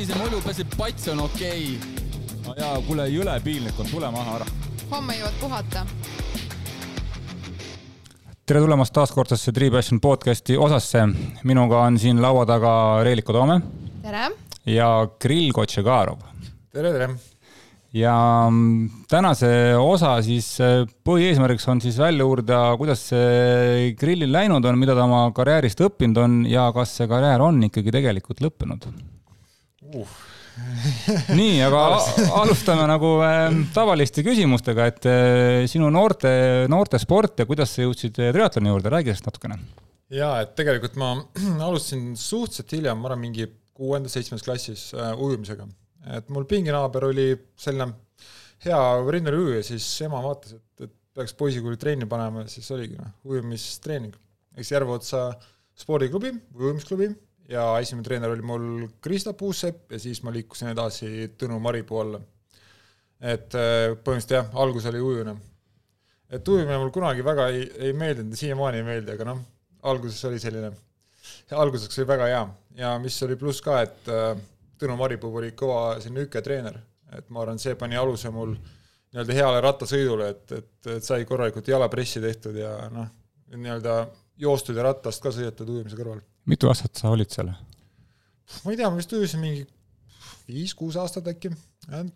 sinise mulju peseb, pats on okei okay.. no jaa, kuule, jõle piinlik on, tule maha ära. homme jõuad puhata. tere tulemast taas kordsesse Tree Passion podcasti osasse. minuga on siin laua taga Reeliko Toome. tere! ja Grill Kotšegarov. tere, tere! ja tänase osa siis põhieesmärgiks on siis välja uurida, kuidas see grillil läinud on, mida ta oma karjäärist õppinud on ja kas see karjäär on ikkagi tegelikult lõppenud uh. nii, aga alustame nagu äh, tavaliste küsimustega, et äh, sinu noorte, noortesport ja kuidas sa jõudsid triatloni juurde, räägi sellest natukene. ja, et tegelikult ma alustasin suhteliselt hiljem, ma arvan, mingi kuuendas-seitsmendas klassis äh, ujumisega et mul pinginaaber oli selline hea rindelujuja, siis ema vaatas, et, et peaks poisikooli trenni panema ja siis oligi noh, ujumistreening. eks Järveotsa spordiklubi, ujumisklubi ja esimene treener oli mul Krista Puusepp ja siis ma liikusin edasi Tõnu Maripuu alla. et äh, põhimõtteliselt jah, algus oli ujumine. et ujumine mul kunagi väga ei, ei meeldinud ja siiamaani ei meeldi, aga noh, alguses oli selline, alguseks oli väga hea ja mis oli pluss ka, et äh, Tõnu Maripuu oli kõva selline üketreener, et ma arvan, see pani aluse mul nii-öelda heale rattasõidule, et, et, et sai korralikult jalapressi tehtud ja noh, nii-öelda joostud ja rattast ka sõidetud ujumise kõrval. Mitu aastat sa olid seal? ma ei tea, ma vist ujusin mingi viis-kuus aastat äkki,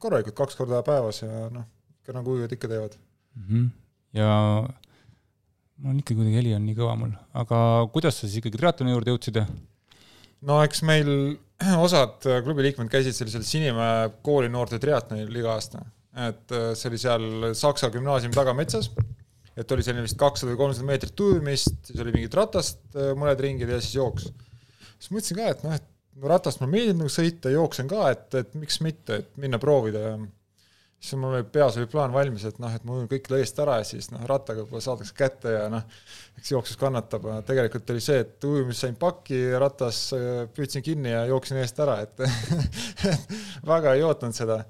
korralikult kaks korda päevas ja noh, ikka nagu ujujad ikka teevad mm. -hmm. ja mul on ikka kuidagi heli on nii kõva mul, aga kuidas sa siis ikkagi triatloni juurde jõudsid? no eks meil osad klubi liikmed käisid sellisel Sinimäe kooli noorte triatlonil iga aasta. et äh, see oli seal Saksa gümnaasiumi tagametsas, et oli selline vist kakssada või kolmsada meetrit ujumist, siis oli mingid ratast äh, mõned ringid ja siis jooks. siis mõtlesin ka, et noh, et no ratast mulle meeldib nagu sõita, jooksen ka, et, et miks mitte, et minna proovida ja siis mul oli peas oli plaan valmis, et noh, et ma ujun kõik lõiest ära ja siis noh, rattaga võib-olla saadakse kätte ja noh, eks jooksus kannatab, tegelikult oli see, et ujumis sain pakki, ratas äh, püüdsin kinni ja jooksin eest ära, et väga ei ootanud seda.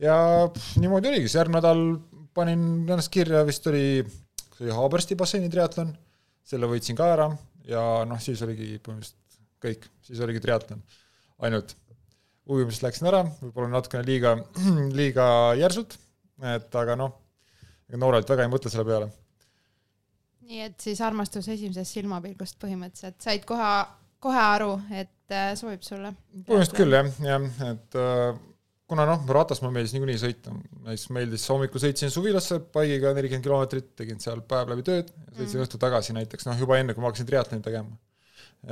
ja pff, niimoodi oligi, siis järgmine nädal panin ennast kirja, vist oli, see oli Haabersti basseini triatlon, selle võitsin ka ära ja noh, siis oligi põhimõtteliselt kõik, siis oligi triatlon ainult ujumisest läksin ära, võib-olla natukene liiga, liiga järsult, et aga noh, ega noorelt väga ei mõtle selle peale. nii et siis armastus esimesest silmapilgust põhimõtteliselt, said kohe, kohe aru, et äh, sobib sulle? põhimõtteliselt küll jah, jah, et äh, kuna noh, ratas mulle meeldis niikuinii sõita, näiteks meeldis hommikul sõitsin suvilasse bike'iga nelikümmend kilomeetrit, tegin seal päev läbi tööd, sõitsin mm. õhtu tagasi näiteks noh, juba enne, kui ma hakkasin triatloni tegema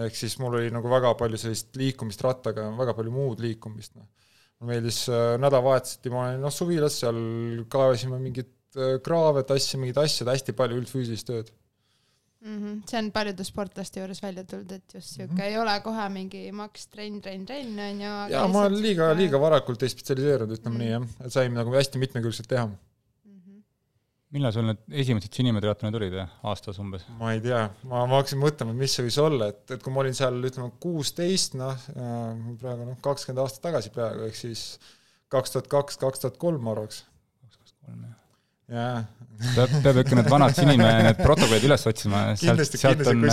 ehk siis mul oli nagu väga palju sellist liikumist rattaga, väga palju muud liikumist, noh. mulle meeldis äh, nädalavahetuseti, ma olin noh, suvilas, seal kaevasime mingit äh, kraave, tassime mingeid asju, hästi palju üldfüüsilist tööd mm. -hmm. see on paljude sportlaste juures välja tulnud, et just sihuke mm -hmm. ei ole kohe mingi maks trenn, trenn, trenn on ju. jaa, ma olen liiga, liiga varakult ei spetsialiseerunud, ütleme mm -hmm. nii jah, sain nagu hästi mitmekülgselt teha millal sul need esimesed sinimetriatlonid olid, aastas umbes? ma ei tea, ma, ma hakkasin mõtlema, et mis see võis olla, et, et kui ma olin seal ütleme kuusteist, noh, äh, praegu noh, kakskümmend aastat tagasi peaaegu, ehk siis kaks tuhat kaks, kaks tuhat kolm ma arvaks. kaks tuhat kolm, jah. jaa. Peab, peab ikka need vanad Sinimäe need protokollid üles otsima, sealt, sealt on,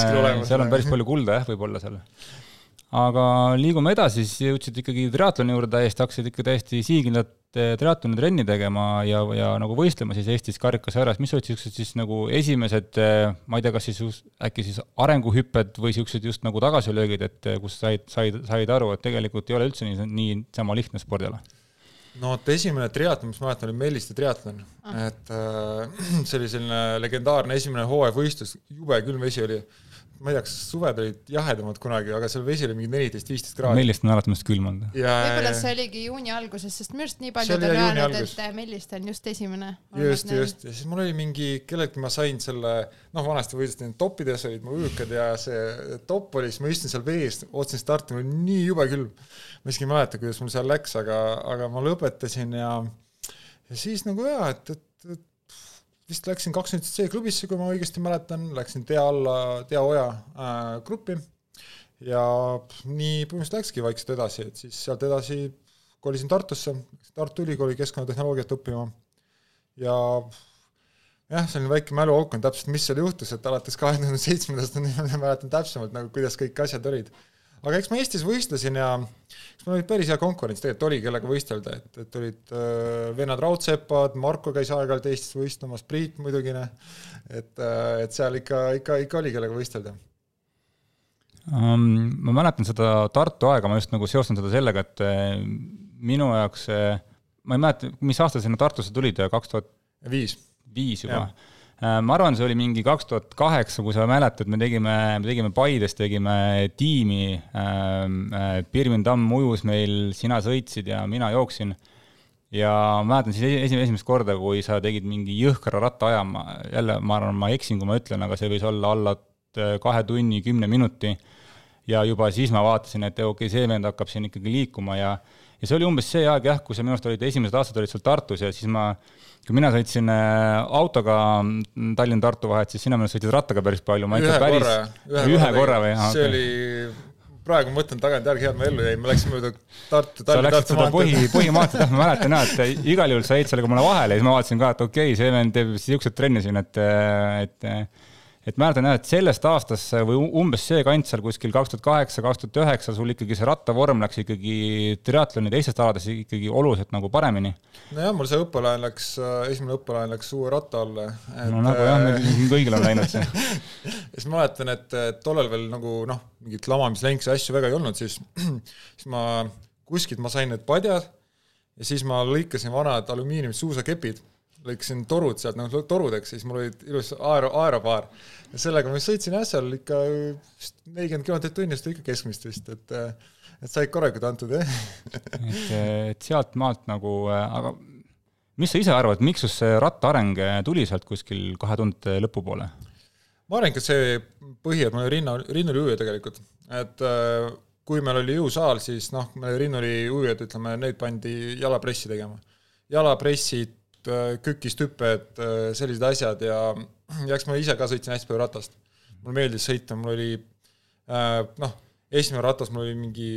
seal on päris palju kulda jah, võib-olla seal. Aga liigume edasi, siis jõudsid ikkagi triatloni juurde täiesti, hakkasid ikka täiesti sihikindlat triatloni trenni tegema ja, ja nagu võistlema siis Eestis karikasarjas, mis olid niisugused siis nagu esimesed, ma ei tea, kas siis äkki siis arenguhüpped või niisugused just nagu tagasilöögid, et kus said, said, said aru, et tegelikult ei ole üldse nii, nii sama lihtne spordiala? No vot, esimene triatlon, mis ma mäletan, oli Melliste triatlon ah., et äh, see oli selline legendaarne esimene hooajavõistlus, jube külm vesi oli ma ei tea, kas suved olid jahedamad kunagi, aga seal vesi oli mingi neliteist, viisteist kraadi. Mellist on alati minust külm olnud. võib-olla see oligi juuni alguses, sest minu arust nii paljud on öelnud, et Mellist on just esimene. just, just, ja siis mul oli mingi, kelleltki ma sain selle, noh, vanasti võistlesin toppides olid mu üükad ja see topp oli, siis ma istun seal vees, otsin starti, mul oli nii jube külm. Ma isegi ei mäleta, kuidas mul seal läks, aga, aga ma lõpetasin ja, ja siis nagu jaa, et, et vist läksin kakskümmend C-klubisse, kui ma õigesti mäletan, läksin Tea alla, Tea Oja äh, gruppi ja nii põhimõtteliselt läkski vaikselt edasi, et siis sealt edasi kolisin Tartusse, Tartu Ülikooli keskkonnatehnoloogiat õppima ja jah, selline väike mäluauk on täpselt, mis seal juhtus, et alates kahe tuhande seitsmendast ma mäletan täpsemalt nagu, kuidas kõik asjad olid. Aga eks ma Eestis võistlesin ja eks meil oli päris hea konkurents tegelikult oli, kellega võistelda, et, et olid äh, vennad raudsepad, Marko käis aeg-ajalt Eestis võistlemas, Priit muidugi, noh, et, äh, et seal ikka, ikka, ikka oli, kellega võistelda um,? Ma mäletan seda Tartu aega, ma just nagu seostan seda sellega, et äh, minu jaoks, ma ei mäleta, mis aastal sinna Tartusse tulid, kaks tuhat viis? viis juba Äh, ma arvan, see oli mingi kaks tuhat kaheksa, kui sa mäletad, me tegime, me tegime Paides, tegime tiimi, ähm, äh, Pirvin Tamm ujus meil, sina sõitsid ja mina jooksin. ja ma mäletan siis esimest, esimest korda, kui sa tegid mingi jõhkra rattaaja, ma jälle, ma arvan, ma eksin, kui ma ütlen, aga see võis olla alla äh, kahe tunni, kümne minuti. ja juba siis ma vaatasin, et okei okay,, see vend hakkab siin ikkagi liikuma ja ja see oli umbes see aeg jah, kui sa minu arust olid esimesed aastad olid seal Tartus ja siis ma kui mina sõitsin äh, autoga Tallinn-Tartu vahet, siis sina minu arust sõitsid rattaga päris palju, ma ikka päris korra, ühe, ühe korra või? see okay. oli praegu mõtlen tagantjärgi, hea, et ma ellu jäin, ma läksin mööda Tartu, Tallinn, Tartu maanteed. põhi, põhimaanteed, jah, ma mäletan jah, et igal juhul sa jäid sellega mulle vahele ja siis ma vaatasin ka, et okei okay,, see vend teeb siukseid trenne siin, et, et et mäletan jah, et sellest aastast või umbes see kant seal kuskil kaks tuhat kaheksa, kaks tuhat üheksa, sul ikkagi see rattavorm läks ikkagi triatloni teistest aladest ikkagi oluliselt nagu paremini. nojah, mul see õppelaen läks, esimene õppelaen läks uue ratta alla. no nagu jah, meil kõigil on läinud see siis ma mäletan, et tollal veel nagu noh, mingit lamamislenksi asju väga ei olnud, siis, siis ma kuskilt ma sain need padjad ja siis ma lõikasin vanad alumiiniumist suusakepid lõikasin torud sealt nagu torudeks, siis mul olid ilus aero, aeropaar. ja sellega ma sõitsin seal ikka nelikümmend kilomeetrit tunnis, ikka keskmist vist, et et said korralikult antud, jah. et, et sealt maalt nagu, aga mis sa ise arvad, miks sul see rattaareng tuli sealt kuskil kahe tuhandete lõpupoole? ma arvan, et see põhi, et mul oli rinna, rinnuriujuja tegelikult, et kui meil oli jõusaal, siis noh, rinnuriujujad, ütleme, neid pandi jalapressi tegema. jalapressid Äh, kükistüpped, äh, sellised asjad ja, ja eks ma ise ka sõitsin hästi palju ratast. mulle meeldis sõita, mul oli äh, noh, esimene ratas mul oli mingi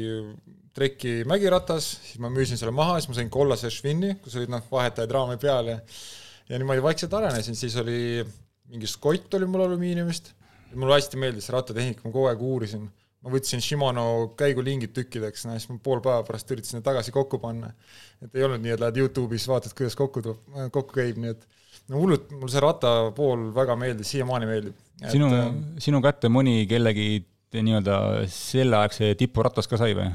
treki mägiratas, siis ma müüsin selle maha, siis ma sain kollase Schwinni, kus olid noh, vahetajaid raami peal ja ja niimoodi vaikselt arenesin, siis oli mingi skott oli mul alumiiniumist, mulle hästi meeldis see rattatehnika, ma kogu aeg uurisin ma võtsin Shimano käigulingid tükkideks, no siis ma pool päeva pärast üritasin need tagasi kokku panna. et ei olnud nii, et lähed Youtube'is, vaatad, kuidas kokku tuleb, kokku käib, nii et no hullult, mul see rattapool väga meeldis, siiamaani meeldib. sinu äh,, sinu kätte mõni kellegi nii-öelda selleaegse tipuratas ka sai või?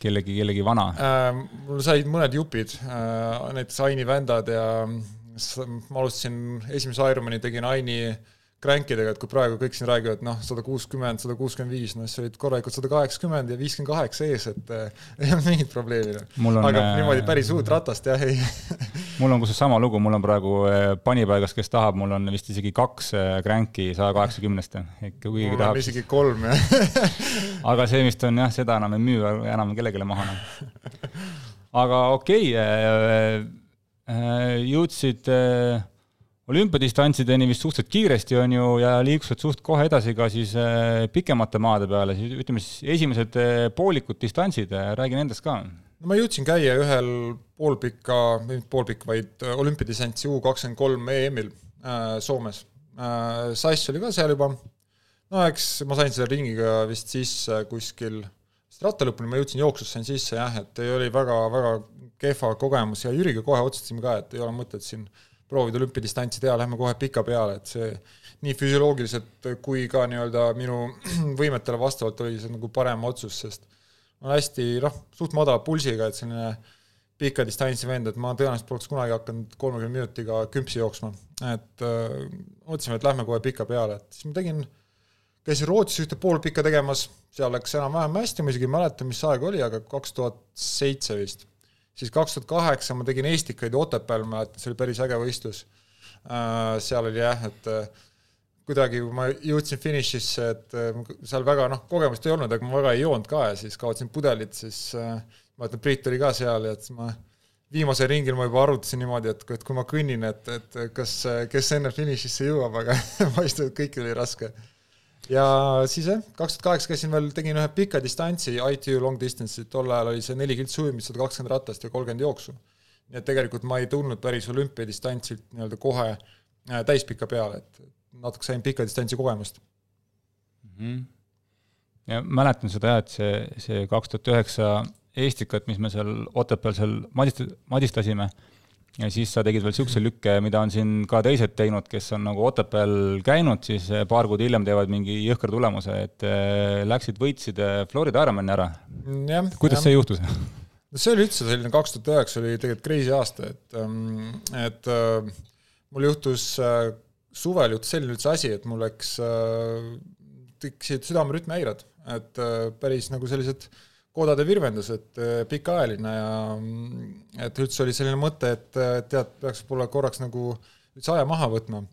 kellegi, kellegi vana äh,? mul said mõned jupid äh,, näiteks Aini vändad ja ma alustasin esimese Ironmani tegin Aini äh, crankidega, et kui praegu kõik siin räägivad, noh, sada kuuskümmend, sada kuuskümmend viis, no siis olid korralikult sada kaheksakümmend ja viiskümmend kaheksa ees, et äh, ei olnud mingit probleemi. aga äh, niimoodi päris uut ratast jah, ei mul on kusjuures sama lugu, mul on praegu äh, panipaigas, kes tahab, mul on vist isegi kaks crank'i saja kaheksakümnest. mul on tahab, isegi kolm, jah aga see vist on jah, seda enam ei müü enam kellelegi maha. aga okei okay, äh,, jõudsid äh, olümpiadistantsideni vist suhteliselt kiiresti, on ju, ja liikusid suht kohe edasi ka siis äh, pikemate maade peale, siis ütleme siis esimesed äh, poolikud distantsid, äh, räägi nendest ka. no ma jõudsin käia ühel poolpika, mitte poolpikk, vaid olümpiadistantsi U kakskümmend kolm EM-il äh, Soomes äh,. Sass oli ka seal juba, no eks ma sain selle ringiga vist sisse kuskil, vist ratta lõpuni ma jõudsin jooksus, sain sisse jah, et oli väga, väga kehva kogemus ja Jüriga kohe otsustasime ka, et ei ole mõtet siin äh, proovida olümpiadistantsi teha, lähme kohe pika peale, et see nii füsioloogiliselt kui ka nii-öelda minu võimetele vastavalt oli see nagu parem otsus, sest olen hästi noh, suht madala pulsiga, et selline pika distantsi vend, et ma tõenäoliselt poleks kunagi hakanud kolmekümne minutiga küpsi jooksma. et öö, äh, mõtlesime, et lähme kohe pika peale, et siis ma tegin, käisin Rootsis ühte poolpikka tegemas, seal läks enam-vähem hästi, ma isegi ei mäleta, mis aeg oli, aga kaks tuhat seitse vist siis kaks tuhat kaheksa ma tegin Estikaid Otepääl, ma mäletan, see oli päris äge võistlus. Äh, seal oli jah, et äh, kuidagi, kui ma jõudsin finišisse, et äh, seal väga noh, kogemust ei olnud, aga ma väga ei joonud ka ja siis kaotasin pudelit, siis ma mäletan, Priit oli ka seal ja et ma viimasel ringil ma juba arvutasin niimoodi, et, et kui ma kõnnin, et, et kas, kes enne finišisse jõuab, aga paistab, et kõikidel oli raske ja siis jah, kaks tuhat kaheksa käisin veel, tegin ühe pika distantsi, ITU long distance'i, tol ajal oli see neli kiltsi ujumist, sada kakskümmend ratast ja kolmkümmend jooksu. nii et tegelikult ma ei tulnud päris olümpiadistantsilt nii-öelda kohe äh, täispika peale, et natuke sain pika distantsi kogemust mm. -hmm. ja mäletan seda jah, et see, see kaks tuhat üheksa Eestikat, mis me seal Otepääl seal madist-, madistasime, ja siis sa tegid veel niisuguse lükke, mida on siin ka teised teinud, kes on nagu Otepääl käinud, siis paar kuud hiljem teevad mingi jõhkra tulemuse, et äh, läksid, võitsid äh, Florida Ironmani ära. kuidas ja. see juhtus? no see oli üldse selline, kaks tuhat üheksa oli tegelikult crazy aasta, et, ähm, et mul juhtus suvel juhtus selline üldse asi, et mul läks, tekkisid südamerütmihäired, et päris nagu sellised äh, kodade virvendused, äh, pikaajaline ja mm, et üldse oli selline mõte, et tead, peaks võib-olla korraks nagu üldse aja maha võtma.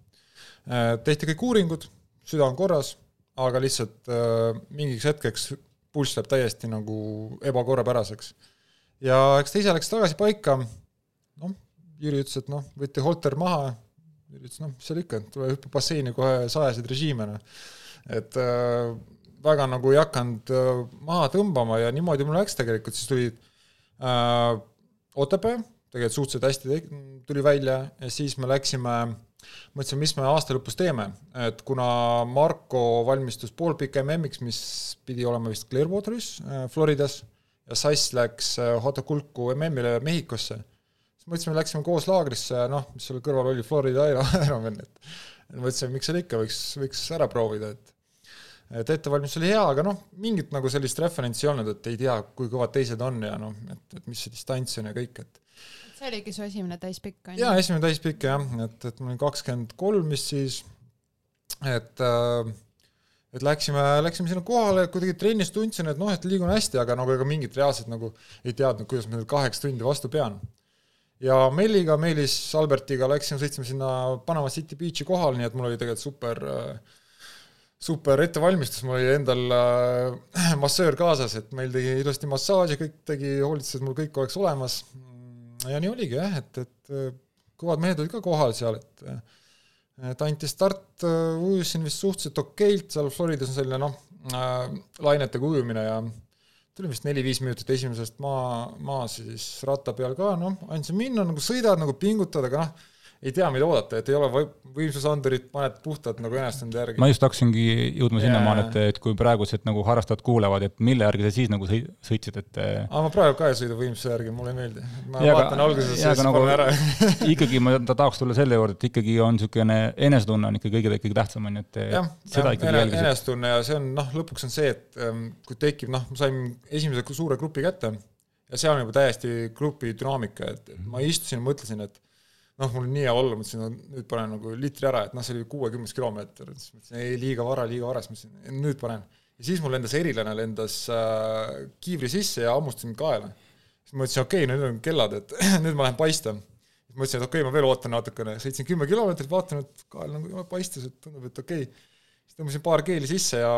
Äh, tehti kõik uuringud, süda on korras, aga lihtsalt äh, mingiks hetkeks pulss läheb täiesti nagu ebakorrapäraseks. ja eks ta ise läks tagasi paika, noh, Jüri ütles, et noh, võeti holter maha, Jüri ütles, noh, mis seal ikka, tule hüppa basseini kohe sajaseid režiime, noh. et äh, väga nagu ei hakanud äh, maha tõmbama ja niimoodi mul läks tegelikult, siis tuli äh, Otepää, tegelikult suhteliselt hästi tuli välja ja siis me läksime, mõtlesime, mis me aasta lõpus teeme, et kuna Marko valmistus poolpika MM-iks, mis pidi olema vist Clearwateris äh, Floridas ja Sass läks äh, Hotokulku MM-ile Mehhikosse, siis mõtlesime, läksime koos laagrisse, noh, mis seal kõrval oli, Florida Ironman, et mõtlesime, miks seal ikka, võiks, võiks ära proovida, et et ettevalmistus oli hea, aga noh, mingit nagu sellist referentsi ei olnud, et ei tea, kui kõvad teised on ja noh, et, et mis see distants on ja kõik, et see oligi su esimene täispikk, on ju? jaa, esimene täispikk jah, et, et ma olin kakskümmend kolm vist siis, et äh, et läksime, läksime sinna kohale, kuidagi trennis tundsin, et noh, et liigun hästi, aga nagu ega mingit reaalset nagu ei teadnud, kuidas ma nüüd kaheksa tundi vastu pean. ja Melliga, Meelis Albertiga läksime, sõitsime sinna Panama City Beach'i kohale, nii et mul oli tegelikult super äh, super ettevalmistus, mul oli endal äh, massöör kaasas, et meil tegi ilusti massaaži, kõik tegi, hoolitses, mul kõik oleks olemas. ja nii oligi jah, et, et äh, kõvad mehed olid ka kohal seal, et et anti start, äh, ujusin vist suhteliselt okeilt, seal Floridas on selline noh äh,, lainetega ujumine ja tuli vist neli-viis minutit esimesest maa, maa siis ratta peal ka, noh, andsin minna, nagu sõidad, nagu pingutad, aga noh, ei tea, mida oodata, et ei ole võimsusandurit, paned puhtalt nagu enestunde järgi. ma just hakkasingi jõudma sinnamaale, et, et kui praegused nagu harrastajad kuulevad, et mille järgi sa siis nagu sõitsid, et aa, ma praegu ka ei sõida võimsuse järgi, mulle ei meeldi. ma ja vaatan alguses, siis nagu, panen ära ikkagi ma ta tahaks tulla selle juurde, et ikkagi on niisugune enesetunne on ikka kõige, kõige tähtsam, on ju, et jah, seda jah, ikkagi jälgisid. enesetunne ja see on noh, lõpuks on see, et ähm, kui tekib, noh, ma sain esimese suure grupi kätte ja seal on juba täiesti grupi dünaamika, et ma istusin ja mõtlesin, et noh, mul nii hea olla, mõtlesin, no nüüd panen nagu litri ära, et noh, see oli kuuekümnes kilomeeter, siis mõtlesin, ei liiga vara, liiga vara, siis mõtlesin, nüüd panen. ja siis mul lendas erilane, lendas äh, kiivri sisse ja hammustas mind kaela. siis mõtlesin, okei okay,, nüüd on kellad, et nüüd ma lähen paista. siis mõtlesin, et okei okay,, ma veel ootan natukene, sõitsin kümme kilomeetrit, vaatan, et kael nagu paistis, et tundub, et okei okay. siis tõmbasin paar keeli sisse ja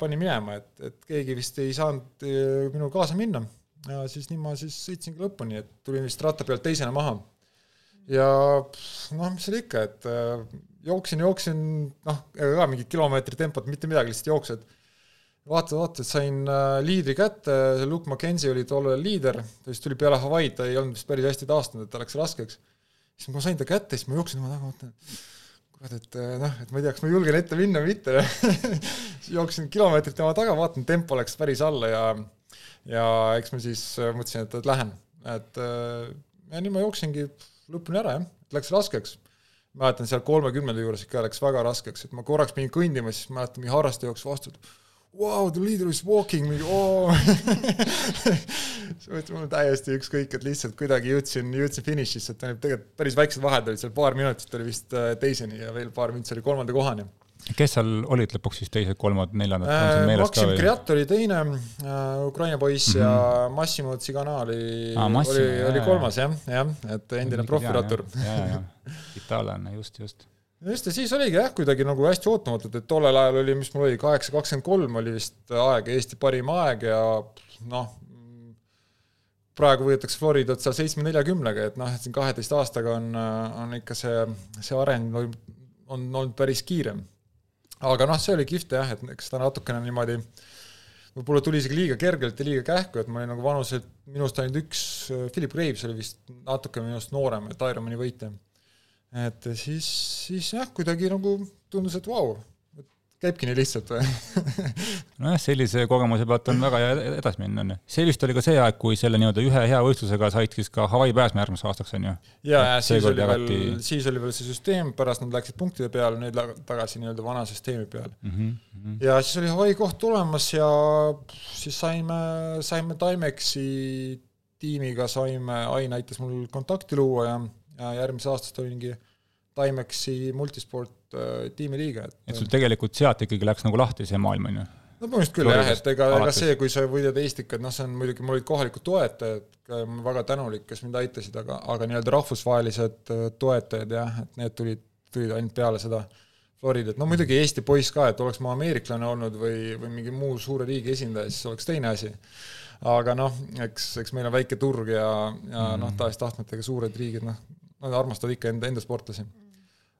panin minema, et, et keegi vist ei saanud äh, minuga kaasa minna. ja siis nii ma siis sõitsingi lõpuni, et tulin vist ratta pealt teisena maha ja noh, mis seal ikka, et äh, jooksin, jooksin, noh, ega ka mingit kilomeetri tempot, mitte midagi, lihtsalt jooksed. vaata, vaata, sain äh, liidri kätte, Luke McKenzie oli tollal liider, ta vist tuli peale Hawaii'd, ta ei olnud vist päris hästi taastunud, et ta läks raskeks. siis ma sain ta kätte, siis ma jooksin tema taga, mõtlen, kurat, et äh, noh, et ma ei tea, kas ma julgen ette minna või mitte jooksin kilomeetrit tema taga, vaatan, tempo läks päris alla ja ja eks ma siis mõtlesin, et, et lähen, et ja nii ma jooksingi lõpuni ära, jah, läks raskeks. mäletan seal kolmekümnenda juures ikka läks väga raskeks, et ma korraks pidin kõndima, siis mäletan, mingi harrastaja jooksis vastu, et wow, the leader is walking, mingi oo. Siis mul täiesti ükskõik, et lihtsalt kuidagi jõudsin, jõudsin finišisse, et tegelikult päris väiksed vahed olid seal, paar minutit oli vist äh, teiseni ja veel paar minutit oli kolmanda kohani kes seal olid lõpuks siis teised, kolmad, neljandad äh,? Maksim Kriat oli teine äh,, Ukraina poiss mm -hmm. ja mhm. Massimo Tsigana oli ah,, oli, oli kolmas jah, jah, et endine profiratur. itaallane, just, just just, ja siis oligi jah, kuidagi nagu hästi ootamatult, et tollel ajal oli, mis mul oli, kaheksa kakskümmend kolm oli vist aeg, Eesti parim aeg ja noh, praegu võetakse Floridat seal seitsme neljakümnega, et noh, et siin kaheteist aastaga on, on ikka see, see areng on olnud päris kiirem aga noh, see oli kihvt jah, et eks ta natukene niimoodi võib-olla tuli isegi liiga kergelt ja liiga kähku, et ma olin nagu vanuselt minust ainult üks, Philip Graves oli vist natuke minust noorem, et Ironmani võitja. et siis, siis jah, kuidagi nagu tundus, et vau wow,, käibki nii lihtsalt või nojah, sellise kogemuse pealt on väga hea edasi minna, on ju. see vist oli ka see aeg, kui selle nii-öelda ühe hea võistlusega said siis ka Hawaii pääsma järgmiseks aastaks, on ju? ja, ja siis oli jagati... veel, siis oli veel see süsteem, pärast nad läksid punktide peale, nüüd tagasi nii-öelda vana süsteemi peale mm. -hmm. ja siis oli Hawaii koht tulemas ja siis saime, saime Timexi tiimiga saime, Ain aitas mul kontakti luua ja, ja järgmisest aastast olingi Timexi multisport äh, tiimiliige, et et sul tegelikult sealt ikkagi läks nagu lahti see maailm, on ju? no põhimõtteliselt küll jah, et ega, ega see, kui sa võidad Eestikad, noh, see on muidugi, mul olid kohalikud toetajad, väga tänulik, kes mind aitasid, aga, aga nii-öelda rahvusvahelised äh, toetajad jah, et need tulid, tulid ainult peale seda Floridat, no muidugi Eesti poiss ka, et oleks ma ameeriklane olnud või, või mingi muu suure riigi esindaja, siis oleks teine asi. aga noh, eks, eks meil on väike turg ja, ja mm. noh, tahes-tahtmata, ega suured riigid, noh, nad armastavad ikka enda, enda sportlasi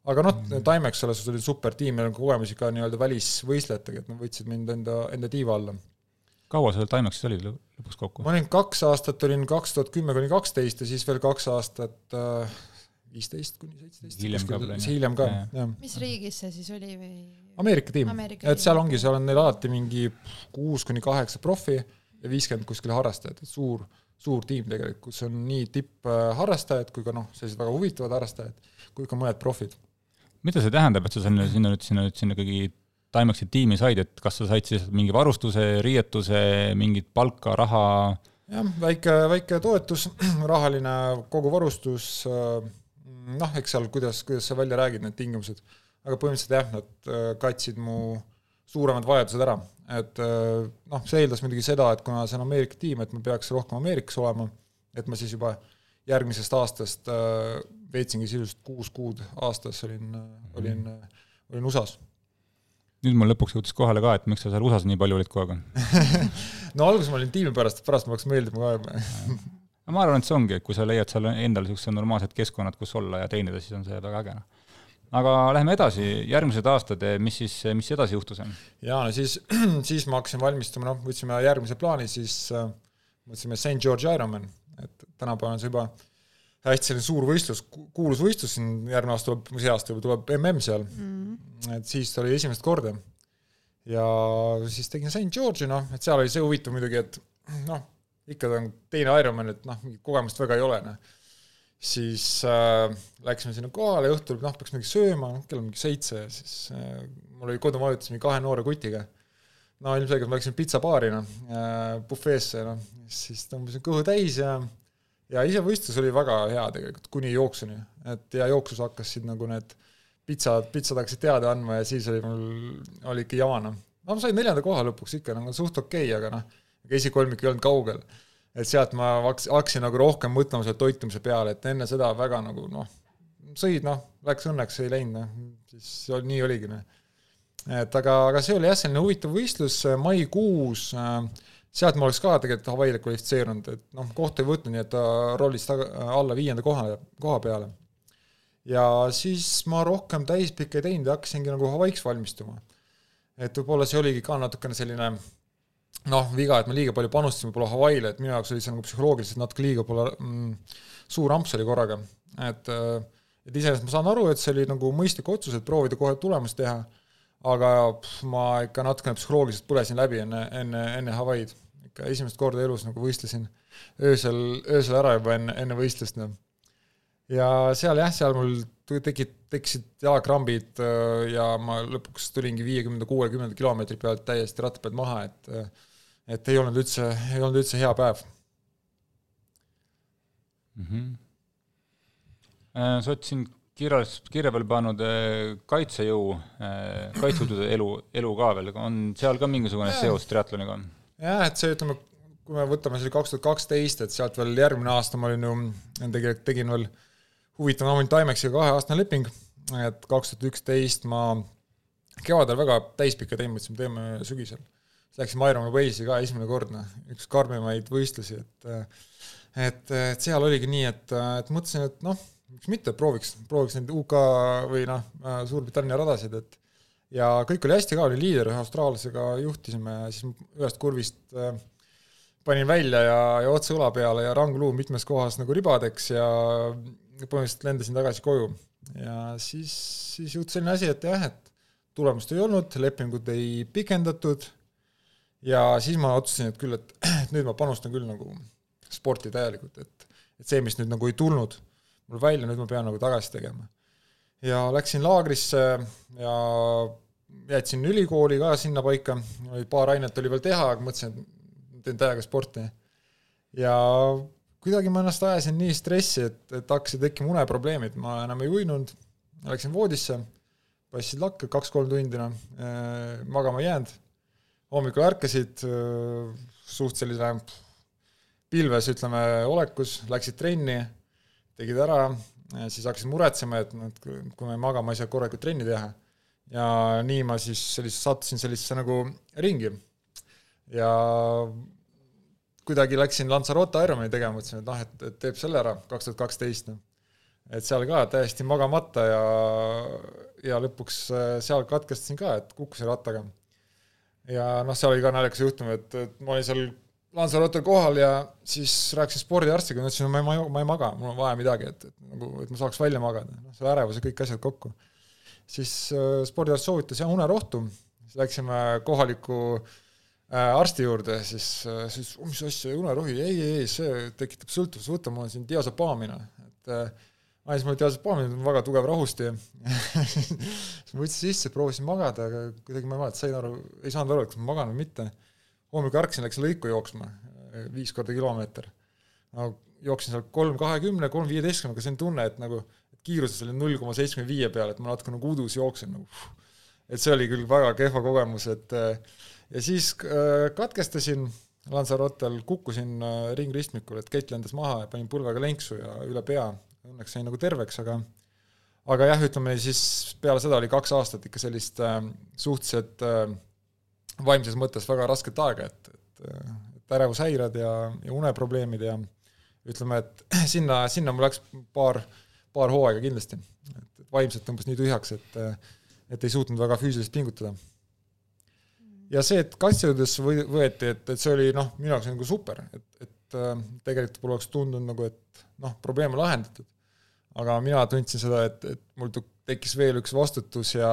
aga noh, Timex selles suhtes oli super tiim, meil on kogemusi ka nii-öelda välisvõistlejatega, et nad võtsid mind enda, enda tiiva alla. kaua sa seal Timexis olid lõpuks kokku? ma olin kaks aastat, olin kaks tuhat kümme kuni kaksteist ja siis veel kaks aastat äh, viisteist kuni seitseteist. hiljem ka veel, hiljem ka, jah. mis riigis see siis oli või? Ameerika tiim, et seal ongi, seal on neil alati mingi kuus kuni kaheksa profi ja viiskümmend kuskil harrastajat, et suur, suur tiim tegelikult, kus on nii tippharrastajad kui ka noh, sellised väga huvitavad harrastajad, kui ka mõned profid mida see tähendab, et sa sinna, sinna nüüd, sinna nüüd, sinna ikkagi Timexi tiimi said, et kas sa said siis mingi varustuse, riietuse, mingit palka, raha? jah, väike, väike toetus, rahaline koguvarustus, noh, eks seal, kuidas, kuidas sa välja räägid, need tingimused, aga põhimõtteliselt jah, nad äh, katsid mu suuremad vajadused ära, et äh, noh, see eeldas muidugi seda, et kuna see on Ameerika tiim, et ma peaks rohkem Ameerikas olema, et ma siis juba järgmisest aastast äh, veetsingi sisuliselt kuus kuud aastas olin, olin, olin USA-s. nüüd mul lõpuks jõudis kohale ka, et miks sa seal USA-s nii palju olid kogu aeg no alguses ma olin tiimi pärast, pärast mul hakkas meeldima ka ma arvan, et see ongi, et kui sa leiad seal endale niisugused normaalsed keskkonnad, kus olla ja teenida, siis on see väga äge, noh. Aga lähme edasi, järgmised aastad, mis siis, mis edasi juhtus? jaa, no siis, siis ma hakkasin valmistuma, noh, võtsime järgmise plaani, siis äh, mõtlesime St George Ironman, et tänapäeval on see juba hästi selline suur võistlus, kuulus võistlus siin järgmine aasta tuleb, see aasta juba tuleb mm seal mm, et siis oli esimest korda. ja siis tegin St George'i, noh, et seal oli see huvitav muidugi, et noh, ikka ta on teine Ironman, et noh, mingit kogemust väga ei ole, noh. siis äh, läksime sinna kohale, õhtul noh, peaks midagi sööma, noh, kell on mingi seitse siis äh, mul oli kodumajutus mingi kahe noore kutiga. No ilmselgelt ma läksin pitsabaari, noh äh,, bufeesse, noh, siis tõmbasin kõhu täis ja ja ise võistlus oli väga hea tegelikult, kuni jooksuni, et ja jooksus hakkasid nagu need pitsad, pitsad hakkasid teada andma ja siis oli mul, oli ikka jama noh. no ma sain neljanda koha lõpuks ikka nagu suht okei okay,, aga noh, ega esikolmik ei olnud kaugel. et sealt ma hakkasin, nagu rohkem mõtlema selle toitumise peale, et enne seda väga nagu noh, sõid noh, läks õnneks, ei läinud noh, siis nii oligi noh. Et aga, aga see oli jah, selline huvitav võistlus maikuus äh, sealt ma oleks ka tegelikult Hawaii'le kvalifitseerunud, et noh, kohta ei võtnud, nii et ta rollis taga, alla viienda koha, koha peale. ja siis ma rohkem täispikka ei teinud ja hakkasingi nagu Hawaii'ks valmistuma. et võib-olla see oligi ka natukene selline noh, viga, et me liiga palju panustasime võib-olla Hawaii'le, et minu jaoks oli see nagu psühholoogiliselt natuke liiga võib-olla mm, suur amps oli korraga, et et iseenesest ma saan aru, et see oli nagu mõistlik otsus, et proovida kohe tulemust teha aga pff, ma ikka natukene psühholoogiliselt põlesin läbi enne, enne, enne Hawaii'd. ikka esimest korda elus nagu võistlesin öösel, öösel ära juba enne, enne võistlust, noh. ja seal jah, seal mul tekid, tekkisid jalakrambid äh, ja ma lõpuks tulingi viiekümnenda, kuuekümnenda kilomeetri pealt täiesti ratta pealt maha, et et ei olnud üldse, ei olnud üldse hea päev mm. -hmm. sa oled siin kirjas, kirja peale pannud eh, kaitsejõu, eh, kaitsejõudude elu, elu ka veel, on seal ka mingisugune ja. seos triatloniga? jah, et see, ütleme, kui me võtame, see oli kaks tuhat kaksteist, et sealt veel järgmine aasta ma olin ju, tegelikult tegin veel huvitava, olin Timexiga kaheaastane leping, et kaks tuhat üksteist ma kevadel väga täispikka teinud, mõtlesime, teeme sügisel. siis läksime Ironman Walesi ka esimene kord, noh, üks karmimaid võistlusi, et et, et seal oligi nii, et, et mõtlesin, et noh, miks mitte, prooviks, prooviks neid UK või noh, Suurbritannia radasid, et ja kõik oli hästi ka, oli liider, ühe austraallasega juhtisime siis ühest kurvist äh, panin välja ja, ja otse õla peale ja rangluu mitmes kohas nagu ribadeks ja põhimõtteliselt lendasin tagasi koju. ja siis, siis juhtus selline asi, et jah, et tulemust ei olnud, lepingut ei pikendatud ja siis ma otsustasin, et küll, et nüüd ma panustan küll nagu sporti täielikult, et, et see, mis nüüd nagu ei tulnud mul välja, nüüd ma pean nagu tagasi tegema. ja läksin laagrisse ja jätsin ülikooli ka sinnapaika, oli paar ainet oli veel teha, aga mõtlesin, et teen täiega sporti. ja kuidagi ma ennast ajasin nii stressi, et, et hakkasid tekkima uneprobleemid, ma enam ei uinunud, läksin voodisse, passid lakke kaks-kolm tundi, noh, magama ei jäänud. Hommikul ärkasid suht sellise pilves, ütleme, olekus, läksid trenni, tegid ära, siis hakkasid muretsema, et noh, et kui ma ei maga, ma ei saa korralikult trenni teha. ja nii ma siis sellise, sattusin sellisesse nagu ringi. ja kuidagi läksin Lanzarote Ironmani tegema, mõtlesin, et noh, et, et teeb selle ära, kaks tuhat kaksteist, noh. et seal ka täiesti magamata ja, ja lõpuks seal katkestasin ka, et kukkusin rattaga ja noh, seal oli ka naljakas juhtum, et, et ma olin seal Lanzarotel kohal ja siis rääkisin spordiarstiga, ütlesin, no ma ei, ma ei, ma ei maga, mul on vaja midagi, et, et nagu, et ma saaks välja magada, noh, see ärevus ja kõik asjad kokku. siis äh, spordiarst soovitas jah, unerohtu, siis läksime kohaliku äh, arsti juurde, siis äh,, siis oh, mis asja, unerohi, ei, ei, see tekitab sõltuvuse, võta, mul on siin diasepaamina, et äh, andis mulle diasepaamina, väga tugev rahusti siis ma võtsin sisse, proovisin magada, aga kuidagi ma ei mäleta, sain aru, ei saanud aru, et kas ma magan või mitte. Hommikul ärkasin, läksin lõiku jooksma, viis korda kilomeeter. no jooksin seal kolm kahekümne, kolm viieteistkümnega, see on tunne, et nagu kiirus oli null koma seitsmekümne viie peal, et ma natuke nagu udus jooksin nagu. et see oli küll väga kehva kogemus, et ja siis äh, katkestasin Lanzarotel, kukkusin ringristmikul, et kett lendas maha ja panin põlvega lenksu ja üle pea, õnneks sain nagu terveks, aga aga jah, ütleme siis peale seda oli kaks aastat ikka sellist äh, suhteliselt äh, vaimses mõttes väga rasket aega, et, et, et ärevushäired ja, ja uneprobleemid ja ütleme, et sinna, sinna mul läks paar, paar hooaega kindlasti. et, vaimselt tõmbas nii tühjaks, et, et ei suutnud väga füüsiliselt pingutada. ja see, et kaitsejõududesse või, võeti, et, et see oli noh, minu jaoks nagu super, et, et äh, tegelikult mul oleks tundunud nagu, et noh, probleem on lahendatud aga mina tundsin seda, et, et mul tekkis veel üks vastutus ja,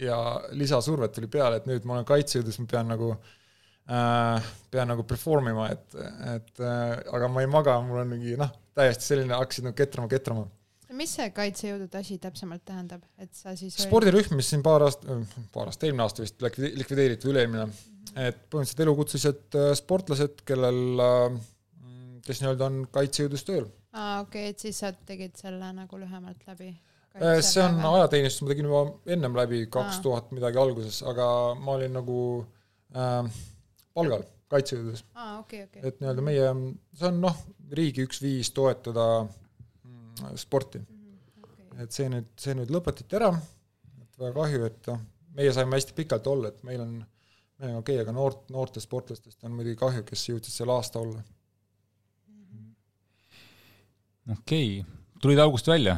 ja lisasurvet tuli peale, et nüüd ma olen kaitsejõudus, ma pean nagu äh, pean nagu perform ima, et, et äh, aga ma ei maga, mul on mingi noh, täiesti selline, hakkasid nagu ketrama, ketrama. mis see kaitsejõudude asi täpsemalt tähendab, et sa siis spordirühm, mis siin paar aastat, paar aastat, eelmine aasta vist likvideeriti, üle-eelmine, et põhimõtteliselt elukutselised äh, sportlased, kellel, äh, kes nii-öelda on kaitsejõudus tööl aa, okei okay,, et siis sa tegid selle nagu lühemalt läbi? Äh, see on ajateenistus, ma tegin juba ennem läbi, kaks tuhat midagi alguses, aga ma olin nagu äh, palgal kaitsejõududes. okei okay,, okei okay.. et nii-öelda meie, see on noh, riigi üks viis toetada mm, sporti mm. -hmm. Okay. et see nüüd, see nüüd lõpetati ära, et väga kahju, et noh, meie saime hästi pikalt olla, et meil on, meil on okei okay,, aga noort, noortest sportlastest on muidugi kahju, kes jõudsid seal aasta olla okei okay., tulid august välja,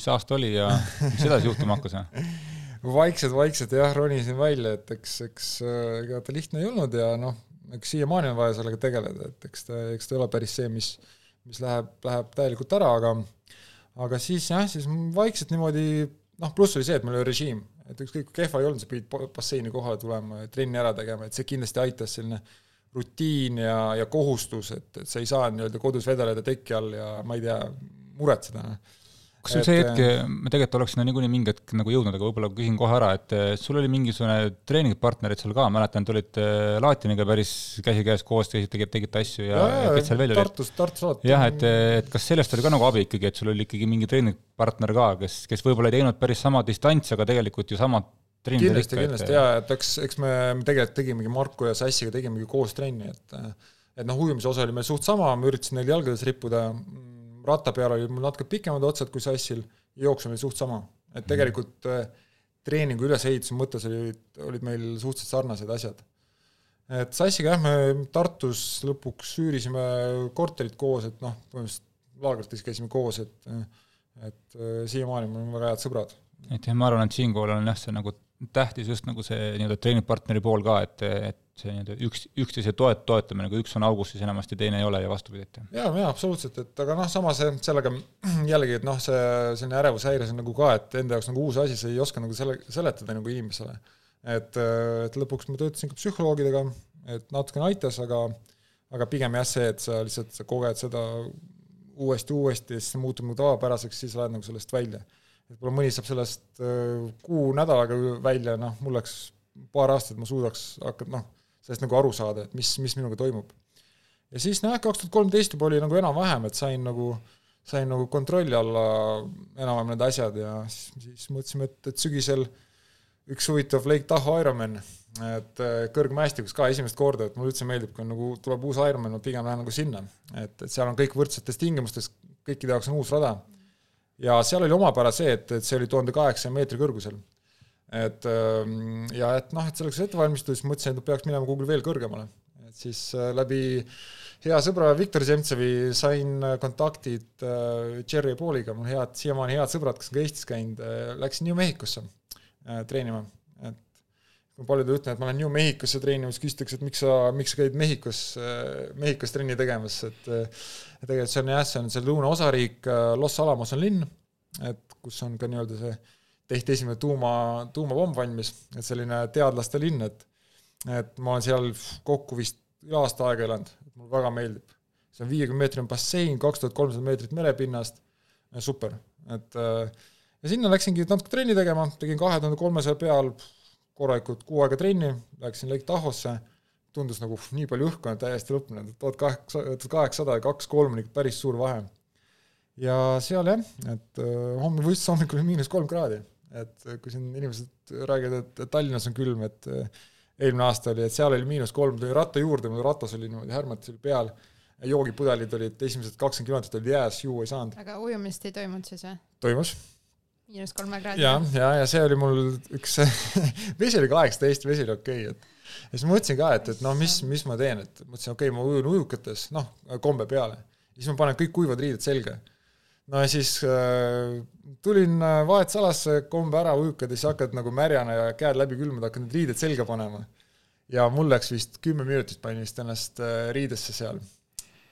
mis aasta oli ja mis edasi juhtuma hakkas? vaikselt, vaikselt jah, ronisin välja, et eks, eks äh, ega ta lihtne ei olnud ja noh, eks siiamaani on vaja sellega tegeleda, et eks ta, eks ta ei ole päris see, mis, mis läheb, läheb täielikult ära, aga aga siis jah, siis vaikselt niimoodi noh, pluss oli see, et meil oli režiim, et ükskõik kui kehva ei olnud, sa pidid basseini kohale tulema ja trenni ära tegema, et see kindlasti aitas selline rutiin ja, ja kohustus, et, et sa ei saa nii-öelda kodus vedeleda teki all ja ma ei tea, muretseda. Kas sul see hetk, me tegelikult oleks sinna niikuinii mingi hetk nagu jõudnud, aga võib-olla küsin kohe ära, et sul oli mingisugune treeningpartnerid seal ka, mäletan, olite Laatiniga päris käsikäes koos, tegite, tegite asju ja, ja, kes seal veel olid? Tartus, Tartus alati. jah, et, et kas sellest oli ka nagu abi ikkagi, et sul oli ikkagi mingi treeningpartner ka, kes, kes võib-olla ei teinud päris sama distantsi, aga tegelikult ju samad kindlasti, kindlasti jaa, et eks, eks me, me tegelikult tegimegi Marku ja Sassiga tegimegi koos trenni, et et noh, ujumise osa oli meil suht sama, ma üritasin neil jalgades rippuda, ratta peal oli mul natuke pikemad otsad kui Sassil, jooksu oli suht sama. et tegelikult äh, treeningu ülesehituse mõttes olid, olid meil suhteliselt sarnased asjad. et Sassiga jah, me Tartus lõpuks üürisime korterit koos, et noh, põhimõtteliselt laagrites käisime koos, et et äh, siiamaani me oleme väga head sõbrad. et jah, ma arvan, et siinkohal on jah, see nagu tähtis just nagu see nii-öelda treeningpartneri pool ka, et, et see nii-öelda üks, üksteise toet-, toetamine, kui üks on augus, siis enamasti teine ei ole ja vastupidi, et jaa, jaa, absoluutselt, et aga noh, samas sellega jällegi, et noh, see selline ärevushäire, see on nagu ka, et enda jaoks nagu uus asi, sa ei oska nagu selle, seletada nagu inimesele. et, et lõpuks ma töötasin ka psühholoogidega, et natukene aitas, aga aga pigem jah, see, et sa lihtsalt, sa koged seda uuesti, uuesti ja siis see muutub nagu tavapäraseks, siis lähed nagu sellest välja. et võib-olla mõni saab sellest äh, kuu nädalaga välja, noh, mul läks paar aastat, ma suudaks hakata noh, sellest nagu aru saada, et mis, mis minuga toimub. ja siis noh, kaks tuhat kolmteist juba oli nagu enam-vähem, et sain nagu, sain nagu kontrolli alla enam-vähem need asjad ja siis, siis mõtlesime, et, et sügisel üks huvitav Lake Tahoe Ironman, et äh, kõrgmäestikus ka esimest korda, et mulle üldse meeldib, kui nagu tuleb uus Ironman, ma pigem lähen nagu sinna. et, et seal on kõik võrdsetes tingimustes, kõikide jaoks on uus rada. ja seal oli omapära see, et, et see oli tuhande kaheksasaja meetri kõrgusel et ähm, ja et noh, et selleks ette valmistada, siis mõtlesin, et peaks minema kuhugi veel kõrgemale. et siis äh, läbi hea sõbra Viktor Zemtsevi sain äh, kontaktid Cherry äh, Pauliga, mul head, siiamaani head sõbrad, kes on ka Eestis käinud, läksin New Mexicosse treenima. et kui paljudele ütlen, et ma lähen New Mexicosse treenima, siis küsitakse, et miks sa, miks sa käid Mehhikos, Mehhikos trenni tegemas, et tegelikult see on jah, see on see lõunaosariik, Los Alamos on linn, et kus on ka nii-öelda see tehti esimene tuuma, tuumapomm valmis, et selline teadlaste linn, et et ma olen seal kokku vist üle aasta aega elanud, mulle väga meeldib. see on viiekümne meetrine bassein, kaks tuhat kolmsada meetrit merepinnast, super, et ja sinna läksingi natuke trenni tegema, tegin kahe tuhande kolmesaja peal korralikult kuu aega trenni, läksin Lake Tahosse, tundus nagu nii palju õhku on täiesti lõppenud, tuhat kaheksa, tuhat kaheksasada ja kaks-kolm on ikka päris suur vahe. ja seal jah, et homme võistluse hommikul oli miinus kolm kraadi et kui siin inimesed räägivad, et Tallinnas on külm, et eh, eelmine aasta oli, et seal oli miinus kolm, tuli ratta juurde, mul ratas oli niimoodi, härmatis oli peal, joogipudelid olid esimesed kakskümmend kilomeetrit olid jääs, juua ei saanud. aga ujumist ei toimunud siis või? toimus. miinus kolme kraadi? ja, ja, ja see oli mul üks vesi oli kaheksateist, vesi oli okei okay,, et ja siis ma mõtlesin ka, et, et noh, mis, mis ma teen, et mõtlesin, okei okay,, ma ujun ujukates, noh, kombe peale. siis ma panen kõik kuivad riided selga no ja siis äh, tulin äh, vahetusalasse, kombe ära ujukad ja hakkad nagu märjana ja käed läbi külmad, hakkad need riided selga panema. ja mul läks vist kümme minutit, panin vist ennast äh, riidesse seal.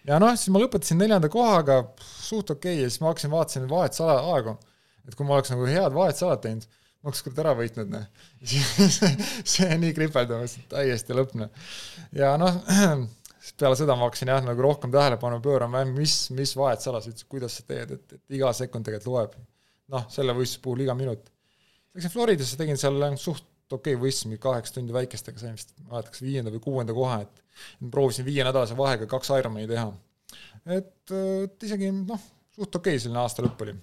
ja noh, siis ma lõpetasin neljanda kohaga, suht okei okay, ja siis ma hakkasin, vaatasin vahetusala aegu, et kui ma oleks nagu head vahetusalad teinud, ma oleks kurat ära võitnud, noh. see nii kripeldamas, täiesti lõpp, noh. ja noh, siis peale seda ma hakkasin jah, nagu rohkem tähelepanu pöörama, mis, mis vahet on, kuidas sa teed, et, et iga sekund tegelikult loeb. noh, selle võistluse puhul iga minut. Läksin Floridasse, tegin seal suht okei okay, võistlus, mingi kaheksa tundi väikestega sain vist, ma ei mäleta, kas viienda või kuuenda koha, et proovisin viienädalase vahega kaks Ironmani teha. et, et isegi noh, suht okei okay selline aasta lõpp oli.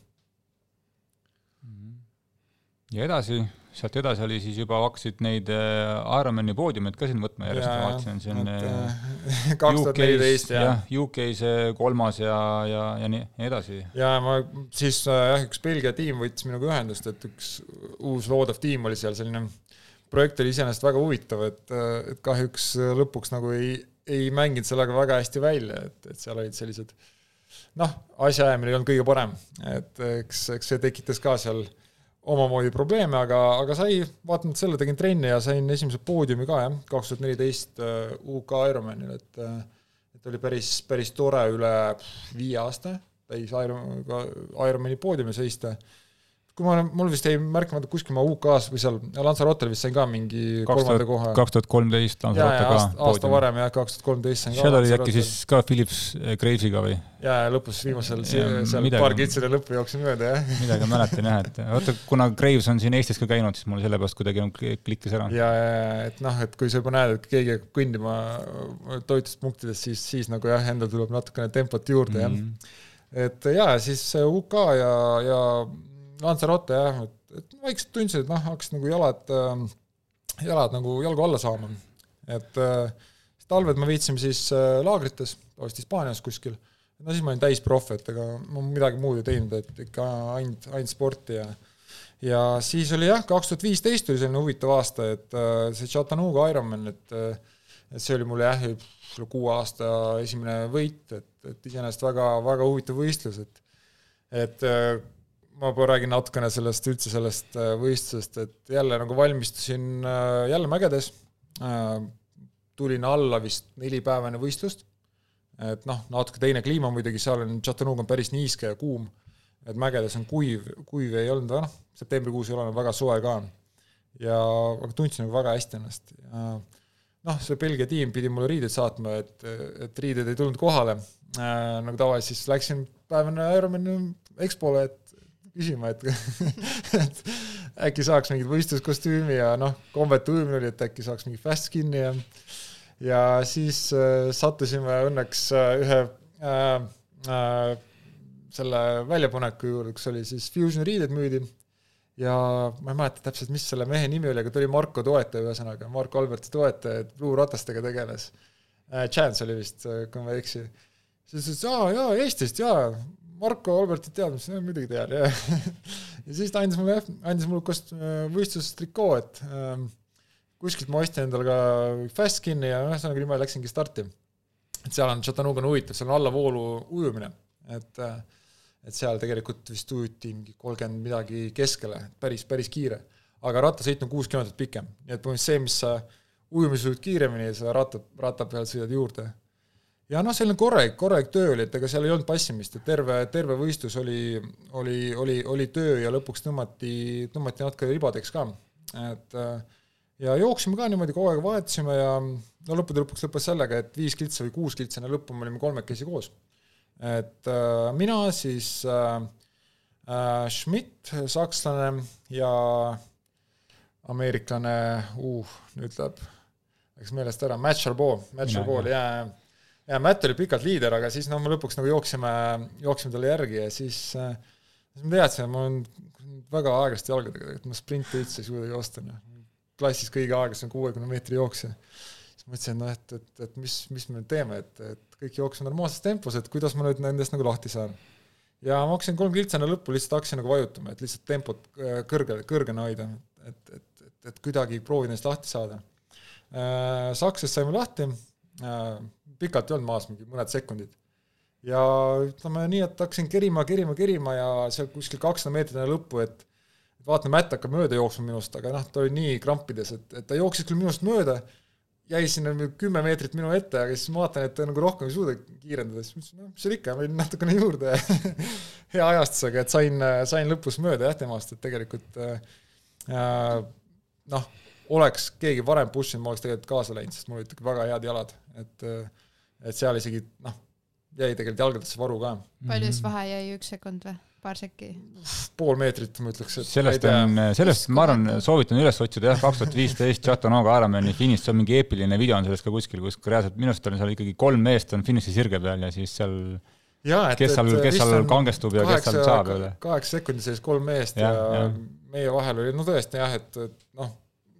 ja edasi sealt edasi oli siis juba hakkasid neid äh, Ironmani poodiumeid ka siin võtma järjest, ma vaatasin, see on äh, kaks tuhat neliteist, jah. UK-s kolmas ja, ja, ja nii edasi. ja ma siis äh, jah, üks Belgia tiim võttis minuga ühendust, et üks uus loodav tiim oli seal, selline projekt oli iseenesest väga huvitav, et, et kahjuks lõpuks nagu ei, ei mänginud sellega väga hästi välja, et, et seal olid sellised noh, asjaajamine ei olnud kõige parem, et eks, eks see tekitas ka seal äh, omamoodi probleeme, aga, aga sai, vaatamata sellele tegin trenni ja sain esimese poodiumi ka jah, kaks tuhat neliteist äh, UK Ironmanil, et äh, et oli päris, päris tore üle viie aasta täis Iron, Ironmani poodiumil seista kui ma mul vist jäi märkamata kuskil ma UK-s või seal Lanzarotel vist sain ka mingi 2000, kolmanda koha. kaks tuhat kolmteist Lanzarote ka. aasta, aasta varem jah, kaks tuhat kolmteist sain ka. seal oli äkki siis ka Philips eh, Gravesiga või? jaa, ja lõpus viimasel ja, seal midagi, paar kitsile lõppu jooksin mööda, jah. midagi mäletan jah, et vaata, kuna Graves on siin Eestis ka käinud, siis mul sellepärast kuidagi klikkis ära. ja, ja et noh, et kui sa juba näed, et keegi hakkab kõndima toitlustuspunktidest, siis, siis nagu jah, endal tuleb natukene tempot juurde mm, -hmm. jah. et jaa, siis UK ja, ja Lanzarote jah, et, et vaikselt tundsin, et noh, hakkasid nagu jalad äh,, jalad nagu jalgu alla saama. et äh, talved me viitsime siis äh, laagrites, tavaliselt Hispaanias kuskil, no siis ma olin täisproff, et ega ma midagi muud ei teinud, et ikka ainult, ainult sporti ja ja siis oli jah, kaks tuhat viisteist oli selline huvitav aasta, et see Chattanooga Ironman, et et see oli mulle jah, kuue aasta esimene võit, et, et iseenesest väga, väga huvitav võistlus, et et ma räägin natukene sellest, üldse sellest äh, võistlusest, et jälle nagu valmistusin äh, jälle mägedes, äh, tulin alla vist neli päeva enne võistlust, et noh, natuke teine kliima muidugi, seal on, Chattanooga on päris niiske ja kuum, et mägedes on kuiv, kuiv ei olnud, noh, septembrikuus ei ole väga soe ka. ja, aga tundsin nagu väga hästi ennast. Noh, see Belgia tiim pidi mulle riided saatma, et, et riided ei tulnud kohale. Nagu tavaliselt, siis läksin päev enne Ironmani EXPO-le, et küsima, et et äkki saaks mingit võistluskostüümi ja noh, kombetu ujumine oli, et äkki saaks mingi fast skin'i ja ja siis äh, sattusime õnneks äh, ühe äh, äh, selle väljapaneku juurde, kus oli siis Fusion riided müüdi ja ma ei mäleta täpselt, mis selle mehe nimi oli, aga ta oli Marko toetaja, ühesõnaga, Marko Alberti toetaja, et luuratastega tegeles äh,. Chance oli vist, kui ma ei eksi. siis ütles, et aa, jaa, Eestist, jaa, Marko Albertit tead, ma ütlesin, muidugi tean, jah ja siis ta andis mulle, andis mulle kost-, võistlustrikoo, et ähm, kuskilt ma ostsin endale ka fast skin'i ja ühesõnaga niimoodi läksingi starti. et seal on, Chattanooga on huvitav, seal on allavoolu ujumine, et äh, et seal tegelikult vist ujuti mingi kolmkümmend midagi keskele, päris, päris kiire. aga rattasõit on kuus kilomeetrit pikem, nii et põhimõtteliselt see, mis sa ujumis ujud kiiremini, sa ratta, ratta peal sõidad juurde. Ja noh, selline korralik, korralik töö oli, et ega seal ei olnud passimist, et terve, terve võistlus oli, oli, oli, oli töö ja lõpuks tõmmati, tõmmati natuke ribadeks ka, et ja jooksime ka niimoodi, kogu aeg vahetasime ja no lõppude lõpuks lõppes sellega, et viis kiltsa või kuus kiltsa enne lõppu me olime kolmekesi koos. Et äh, mina siis äh, äh, Schmidt, sakslane ja ameeriklane uh,, nüüd läheb, läks meelest ära, Matt Charbot, Matt Charbot, jaa, jaa, Matt oli pikalt liider, aga siis noh, me lõpuks nagu jooksime, jooksime talle järgi ja siis äh, siis ma teadsin, et ma olen väga aeglaste jalgadega, et ma sprinti üldse ei suuda joosta, noh. klassis kõige aeglasem kuuekümne meetri jooksja. siis mõtlesin, noh, et, et, et mis, mis me nüüd teeme, et, et kõik jooksma normaalses tempos, et kuidas ma nüüd nendest nagu lahti saan. ja ma hakkasin kolm kiltsi enne lõppu lihtsalt hakkasin nagu vajutama, et lihtsalt tempot äh, kõrge, kõrgena hoida, et, et, et, et kuidagi proovida neist lahti saada. Äh, Saksas saime lahti, äh, pikalt ei olnud maas, mingi mõned sekundid. ja ütleme nii, et hakkasin kerima, kerima, kerima ja seal kuskil kakssada meetrit enne lõppu, et vaatan, Mätt hakkab mööda jooksma minust, aga noh, ta oli nii krampides, et, et ta jooksis küll minust mööda jäi sinna kümme meetrit minu ette, aga siis ma vaatan, et ta nagu rohkem ei suuda kiirendada, siis mõtlesin, noh, mis seal ikka, ma olin natukene juurde hea ajastusega, et sain, sain lõpus mööda jah temast, et tegelikult äh, noh, oleks keegi varem push inud, ma oleks tegelikult kaasa läinud, sest mul olid väga head jalad, et et seal isegi noh, jäi tegelikult jalgadesse varu ka. palju siis vahe jäi, üks sekund või? paar sekki? pool meetrit, ma ütleks, et sellest on, sellest ma arvan, soovitan üles otsida jah, kaks tuhat viisteist Chattanooga Ironmani finiš, see on mingi eepiline video on sellest ka kuskil, kus reaalselt minu arust on seal ikkagi kolm meest on finiši sirge peal ja siis seal ja, et, kes seal, kes seal kangestub ja kes seal saab jälle. kaheksa sekundit sees kolm meest ja, ja, ja meie vahel oli, no tõesti jah, et, et noh,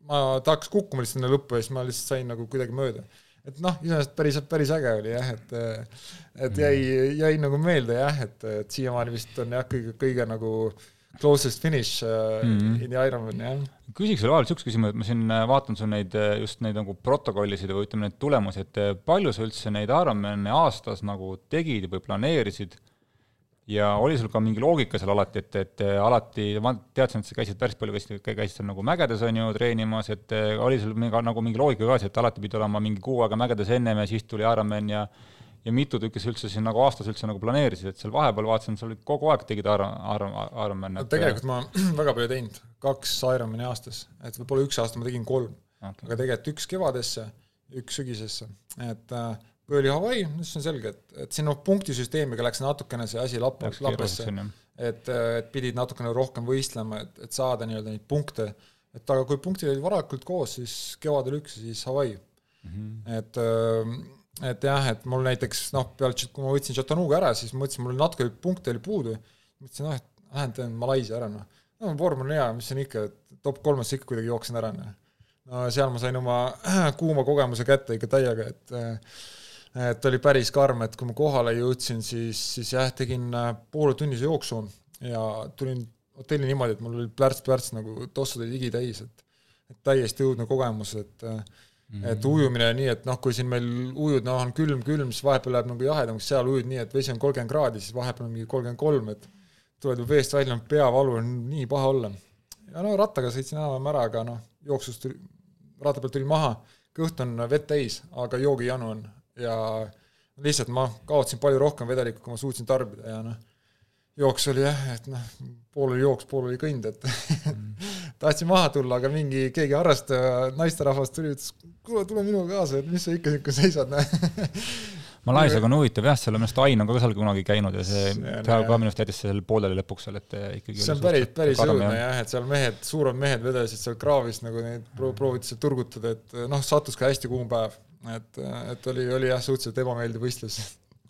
ma tahaks kukkuma lihtsalt enne lõppu ja siis ma lihtsalt sain nagu kuidagi mööda et noh, iseenesest päris, päris äge oli jah, et et jäi, jäi nagu meelde jah, et, et siiamaani vist on jah, kõige, kõige nagu closest finish mm -hmm. in the Ironman, jah. küsiks veel vahele niisuguse küsimuse, et ma siin äh, vaatan su neid, äh, just neid nagu protokollisid või ütleme, neid tulemusi, et äh, palju sa üldse neid Ironman'e aastas nagu tegid või planeerisid ja oli sul ka mingi loogika seal alati, et, et alati, ma teadsin, et sa käisid päris palju, käisid, käisid seal nagu mägedes, on ju, treenimas, et oli sul mingi, nagu mingi loogika ka, et alati pidi olema mingi kuu aega mägedes ennem ja siis tuli Ironman ja ja mitu tükki sa üldse siin nagu aastas üldse nagu planeerisid, et seal vahepeal vaatasin, olid kogu aeg tegid Ironman'i no,. tegelikult ma väga palju teinud, kaks Ironman'i aastas, et võib-olla üks aasta ma tegin kolm okay., aga tegelikult üks kevadesse, üks sügisesse, et äh, või oli Hawaii, siis on selge, et, et siin noh, punktisüsteemiga läks natukene see asi lapp, lappesse, et, et pidid natukene rohkem võistlema, et, et saada nii-öelda neid punkte, et aga kui punktid olid varakult koos, siis kevadel üks ja siis Hawaii mm. -hmm. et, äh, et jah, et mul näiteks noh, peale, kui ma võtsin Chattanooga ära, siis mõtlesin, mul natuke punkte oli puudu, mõtlesin, noh, et lähen teen Malaisia ära, noh. no vorm on hea, mis siin ikka, top kolmesse ikka kuidagi jooksen ära, noh. no seal ma sain oma kuuma kogemuse kätte ikka täiega, et äh, et oli päris karm, et kui ma kohale jõudsin, siis, siis jah, tegin äh, pooletunnise jooksu ja tulin hotelli niimoodi, et mul oli plärts-plärts nagu tossud olid igitäis, et et täiesti õudne kogemus, et mm -hmm. et ujumine nii, et noh, kui siin meil ujud, noh, on külm, külm, siis vahepeal läheb nagu jahedamaks, seal ujud nii, et vesi on kolmkümmend kraadi, siis vahepeal on mingi kolmkümmend kolm, et tuled veest välja, peavalu on nii paha olla. ja no rattaga sõitsin enam-vähem ära, aga noh, jooksust, ratta pealt tulin maha kõht on vett täis, aga joogijanu on ja lihtsalt ma kaotasin palju rohkem vedelikku, kui ma suutsin tarbida ja noh, jooks oli jah, et noh, pool oli jooks, pool oli kõnd, et mm. tahtsin maha tulla, aga mingi keegi harrastaja naisterahvas tuli, ütles, kuule, tule minuga kaasa, et mis sa ikka niisugune seisad, noh Malaisiaga on huvitav jah, seal arust Ain on ka seal kunagi käinud ja see, ta ka minu arust jättis seal pooleli lõpuks seal, et ikkagi see on päris, päris õudne jah, et seal mehed, suured mehed vedelesid seal kraavis nagu neid pro-, prooviti seal turgutada, et noh, sattus ka hästi kuum päev. Et, et oli, oli jah, suhteliselt ebameeldiv võistlus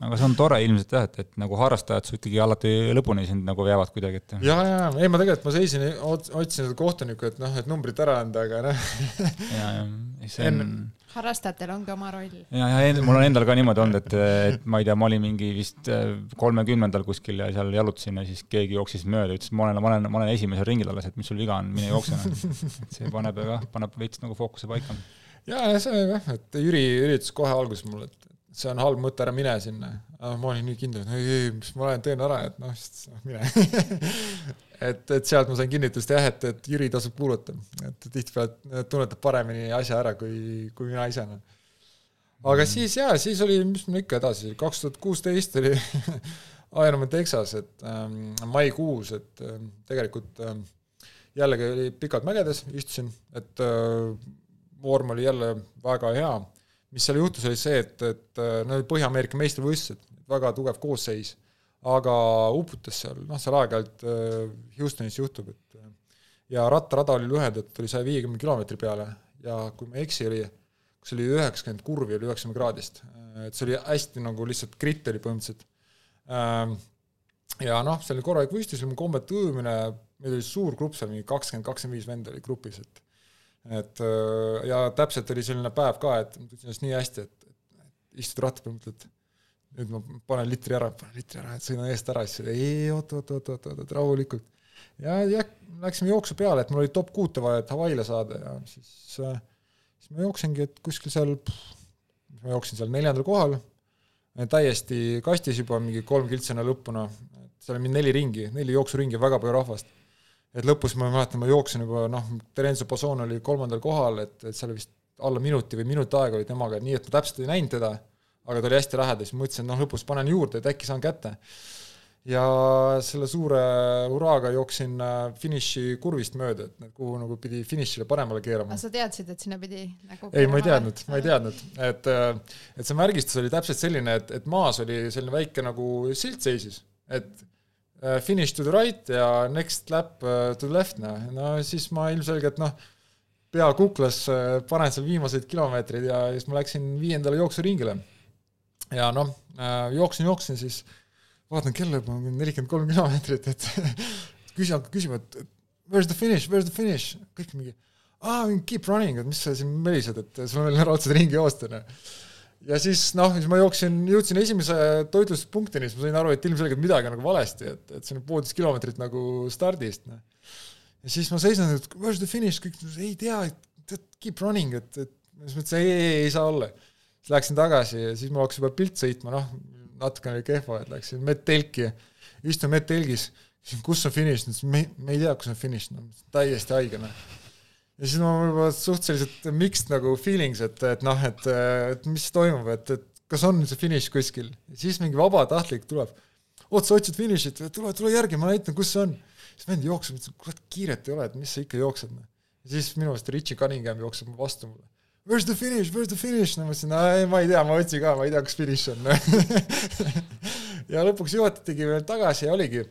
aga see on tore ilmselt jah, et, et nagu harrastajad su ikkagi alati lõpuni sind nagu veavad kuidagi, et ja, ja, ei ma tegelikult, ma seisin, otsisin seda kohtunikku, et noh, et numbrit ära anda, aga noh ja, ja, see on en harrastajatel ongi oma roll. ja, ja mul on endal ka niimoodi olnud, et, et ma ei tea, ma olin mingi vist äh, kolmekümnendal kuskil ja seal jalutasin ja siis keegi jooksis mööda, ütles, ma olen, ma olen, ma olen esimesel ringil alles, et mis sul viga on, mine jookse. et see paneb jah, paneb veits nagu fookuse paika. Ja, ja see jah, et Jüri üritas kohe alguses mulle, et see on halb mõte, ära mine sinna. ma olin nii kindel, et ei, ei, mis ma olen, teen ära, et noh, noh mine et, et sealt ma sain kinnitust jah, et, et Jüri tasub kuulata, et tihtipeale tunnetab paremini asja ära kui, kui mina ise noh. aga mm. siis jaa, siis oli, mis mul ikka edasi, kaks tuhat kuusteist oli Ironman Texas, et ähm, maikuus, et ähm, tegelikult ähm, jällegi oli pikalt mägedes, istusin, et äh, vorm oli jälle väga hea mis seal juhtus, oli see, et, et äh, need olid Põhja-Ameerika meistrivõistlused, väga tugev koosseis, aga uputas seal, noh, seal aeg-ajalt äh, Houstonis juhtub, et äh, ja rattarada oli lühendatud, oli saja viiekümne kilomeetri peale ja kui ma ei eksi, oli, kus oli üheksakümmend kurvi, oli üheksakümne kraadist. et see oli hästi nagu lihtsalt gritt oli põhimõtteliselt. Ähm, ja noh, see oli korralik võistlus, oli kombet ujumine, meil oli suur grupp seal, mingi kakskümmend, kakskümmend viis venda oli grupis, et et äh, ja täpselt oli selline päev ka, et ma tundsin ennast nii hästi, et, et istud ratta peal, mõtled, nüüd ma panen litri ära, panen litri ära, et sõidan eest ära, siis ei, oot, oot, oot, oot, oot, rahulikult. ja jah, läksime jooksu peale, et mul oli top kuute vaja, et Hawaii'le saada ja siis, äh, siis ma jooksingi, et kuskil seal, ma jooksin seal neljandal kohal, täiesti kastis juba mingi kolm noh, et seal on mingi neli ringi, neli jooksuringi, väga palju rahvast et lõpus ma mäletan, ma jooksin juba noh, Terenzo Boson oli kolmandal kohal, et, et seal vist alla minuti või minut aega oli temaga, nii et ma täpselt ei näinud teda, aga ta oli hästi lähedal, siis mõtlesin, et noh, lõpus panen juurde, et äkki saan kätte. ja selle suure hurraaga jooksin äh, finišikurvist mööda, et kuhu nagu pidi finišile paremale keerama. sa teadsid, et sinna pidi nagu ei, ma ei teadnud, ma ei teadnud, et äh, et see märgistus oli täpselt selline, et, et maas oli selline väike nagu silt seisis, et finish to the right ja next lap äh, to the left, noh, no siis ma ilmselgelt noh, pea kuklas äh, panen seal viimaseid kilomeetreid ja siis ma läksin viiendale jooksuringile. ja noh, jooksin, jooksin, siis vaatan kella juba on nelikümmend kolm kilomeetrit, et küsin, hakkan küsima, et where's the finish, where's the finish, kõik mingi, aa, keep running, et mis sa siin melised, et sul on veel raudselt ringi joosta, noh ja siis noh, siis ma jooksin, jõudsin esimese toitlustuspunktini, siis ma sain aru, et ilmselgelt midagi on nagu valesti, et, et see on poolteist kilomeetrit nagu stardist, noh. ja siis ma seisan, et where's the finish, kõik ei tea, keep running, et, et siis mõtlesin, ei, ei, ei saa olla. siis läksin tagasi ja siis mul hakkas juba pilt sõitma, noh, natukene oli kehva, et läksin medtelki, istun medtelgis, kus on finiš, me, me ei tea, kus on finiš, no täiesti haige, noh ja siis mul juba suhteliselt mixed nagu feelings, et, et noh, et, et mis toimub, et, et kas on see finiš kuskil. siis mingi vabatahtlik tuleb, oot, sa otsid finišit, tule, tule järgi, ma näitan, kus see on. siis vend jookseb, ütles, kurat, kiiret ei ole, et mis sa ikka jooksed. Noh. siis minu meelest Richie Cunningham jookseb vastu mulle. Where's the finish, where's the finish? no ma ütlesin, ei, ma ei tea, ma otsin ka, ma ei tea, kus finiš on ja lõpuks juhatatigi veel tagasi ja oligi,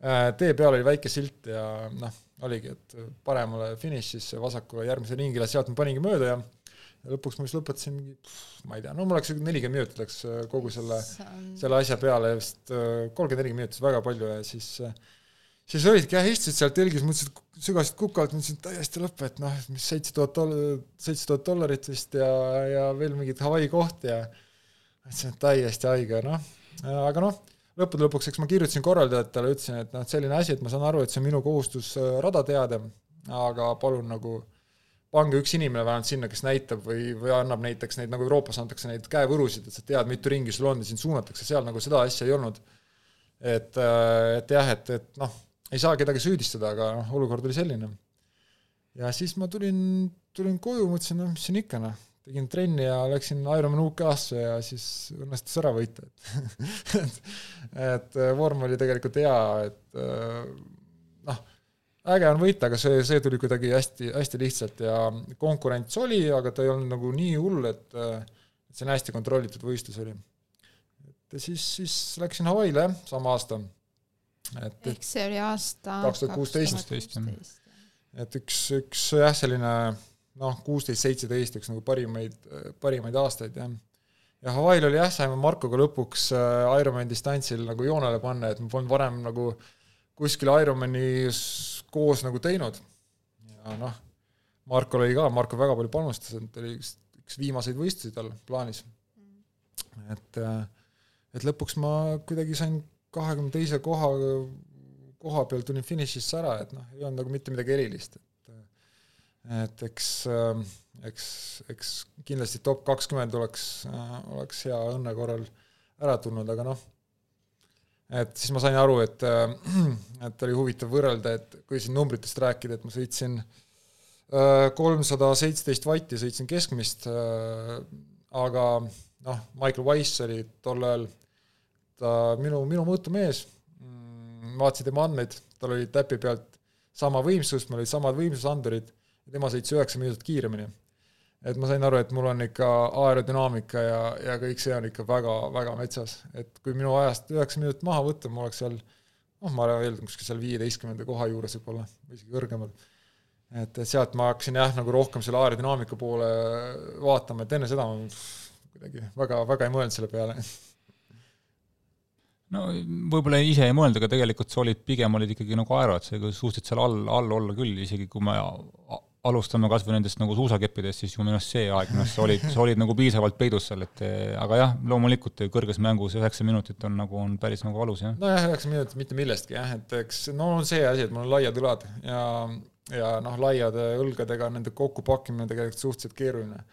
äh, tee peal oli väike silt ja noh oligi, et paremale finišisse, vasakule järgmisele ringile, sealt ma paningi mööda ja ja lõpuks ma vist lõpetasin mingi, ma ei tea, no mul läks nelikümmend minutit läks äh, kogu selle, selle asja peale vist äh, kolmkümmend, nelikümmend minutit, väga palju ja siis äh, siis olidki jah, istusid seal telgis, mõtlesid, sügasid kukalt, mõtlesin täiesti lõpp, et noh, mis seitse tuhat doll-, seitse tuhat dollarit vist ja, ja veel mingit Hawaii koht ja mõtlesin, et täiesti haige, noh, aga noh lõppude lõpuks, eks ma kirjutasin korraldajatele, ütlesin, et noh, et selline asi, et ma saan aru, et see on minu kohustus äh, rada teada, aga palun nagu pange üks inimene vähemalt sinna, kes näitab või, või annab näiteks neid, nagu Euroopas antakse neid käevõrusid, et sa tead, mitu ringi sul on ja sind suunatakse, seal nagu seda asja ei olnud. et, äh, et jah, et, et noh, ei saa kedagi süüdistada, aga noh, olukord oli selline. ja siis ma tulin, tulin koju, mõtlesin, noh, mis siin ikka, noh, tegin trenni ja läksin Ironman UK-sse ja siis õnnestus ära võita, et et, et vorm oli tegelikult hea, et noh, äge on võita, aga see, see tuli kuidagi hästi, hästi lihtsalt ja konkurents oli, aga ta ei olnud nagu nii hull, et et see on hästi kontrollitud võistlus oli. et siis, siis läksin Hawaii'le jah, sama aasta. et ehk see oli aasta kaks tuhat kuusteist. et üks, üks jah, selline noh, kuusteist, seitseteist, üks nagu parimaid, parimaid aastaid, jah. ja Hawaii'l oli jah, saime Markoga lõpuks äh, Ironman distantsil nagu joonele panna, et ma polnud varem nagu kuskil Ironmanis koos nagu teinud. ja noh, Markol oli ka, Marko väga palju panustas, et oli üks, üks viimaseid võistlusi tal plaanis. et, äh, et lõpuks ma kuidagi sain kahekümne teise koha, koha peal tulin finišisse ära, et noh, ei olnud nagu mitte midagi erilist, et et eks, ähm, eks, eks kindlasti top kakskümmend oleks, äh, oleks hea õnne korral ära tulnud, aga noh, et siis ma sain aru, et, äh, et oli huvitav võrrelda, et kui siin numbritest rääkida, et ma sõitsin äh, kolmsada seitseteist vatti, sõitsin keskmist, aga noh, Michael Wise oli tol ajal ta minu, minu mõõtumees, mm, vaatasin tema andmeid, tal oli täpi pealt sama võimsus, mul olid samad võimsusandurid tema sõitis üheksa minutit kiiremini. et ma sain aru, et mul on ikka aerodünaamika ja, ja kõik see on ikka väga, väga metsas, et kui minu ajast üheksa minutit maha võtta, ma oleks seal noh, ma eeldan kuskil seal viieteistkümnenda koha juures võib-olla, või isegi kõrgemal. et, et sealt ma hakkasin jah, nagu rohkem selle aerodünaamika poole vaatama, et enne seda ma kuidagi väga, väga ei mõelnud selle peale no võib-olla ise ei mõelnud, aga tegelikult sa olid, pigem olid ikkagi nagu aerod, sa suutsid seal all, all olla küll, isegi kui me alustame kas või nendest nagu suusakeppidest, siis ju minu arust see aeg, minu arust sa olid, sa olid nagu piisavalt peidus seal, et aga jah, loomulikult kõrges mängus üheksa minutit on nagu, on päris nagu valus, jah. nojah, üheksa minutit mitte millestki jah, et eks no on see asi, et mul on laiad õlad ja, ja noh, laiade õlgadega nende kokkupakkimine tegelikult suhteliselt keeruline.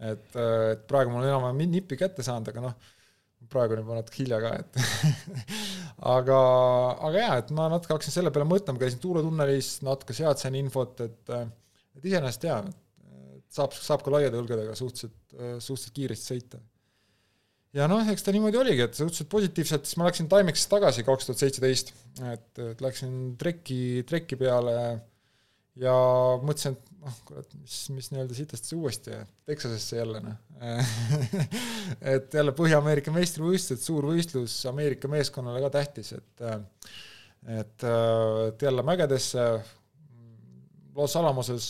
et, et praegu mul enam-vähem nippi kätte saanud, aga noh, praegu on juba natuke hilja ka, et aga, aga jaa, et ma natuke hakkasin selle peale mõtlema, käisin Tuule tunnelis, natuke sealt sain infot, et et iseenesest jaa, saab, saab ka laiade õlgadega suhteliselt, suhteliselt kiiresti sõita. ja noh, eks ta niimoodi oligi, et suhteliselt positiivselt, siis ma läksin Timexisse tagasi kaks tuhat seitseteist, et, et läksin trekki, trekki peale ja mõtlesin, et noh, kurat, mis, mis nii-öelda sitast uuesti, Texasesse jälle noh et jälle Põhja-Ameerika meistrivõistlused, suur võistlus, Ameerika meeskonnale ka tähtis, et et, et jälle mägedesse, Los Alamoses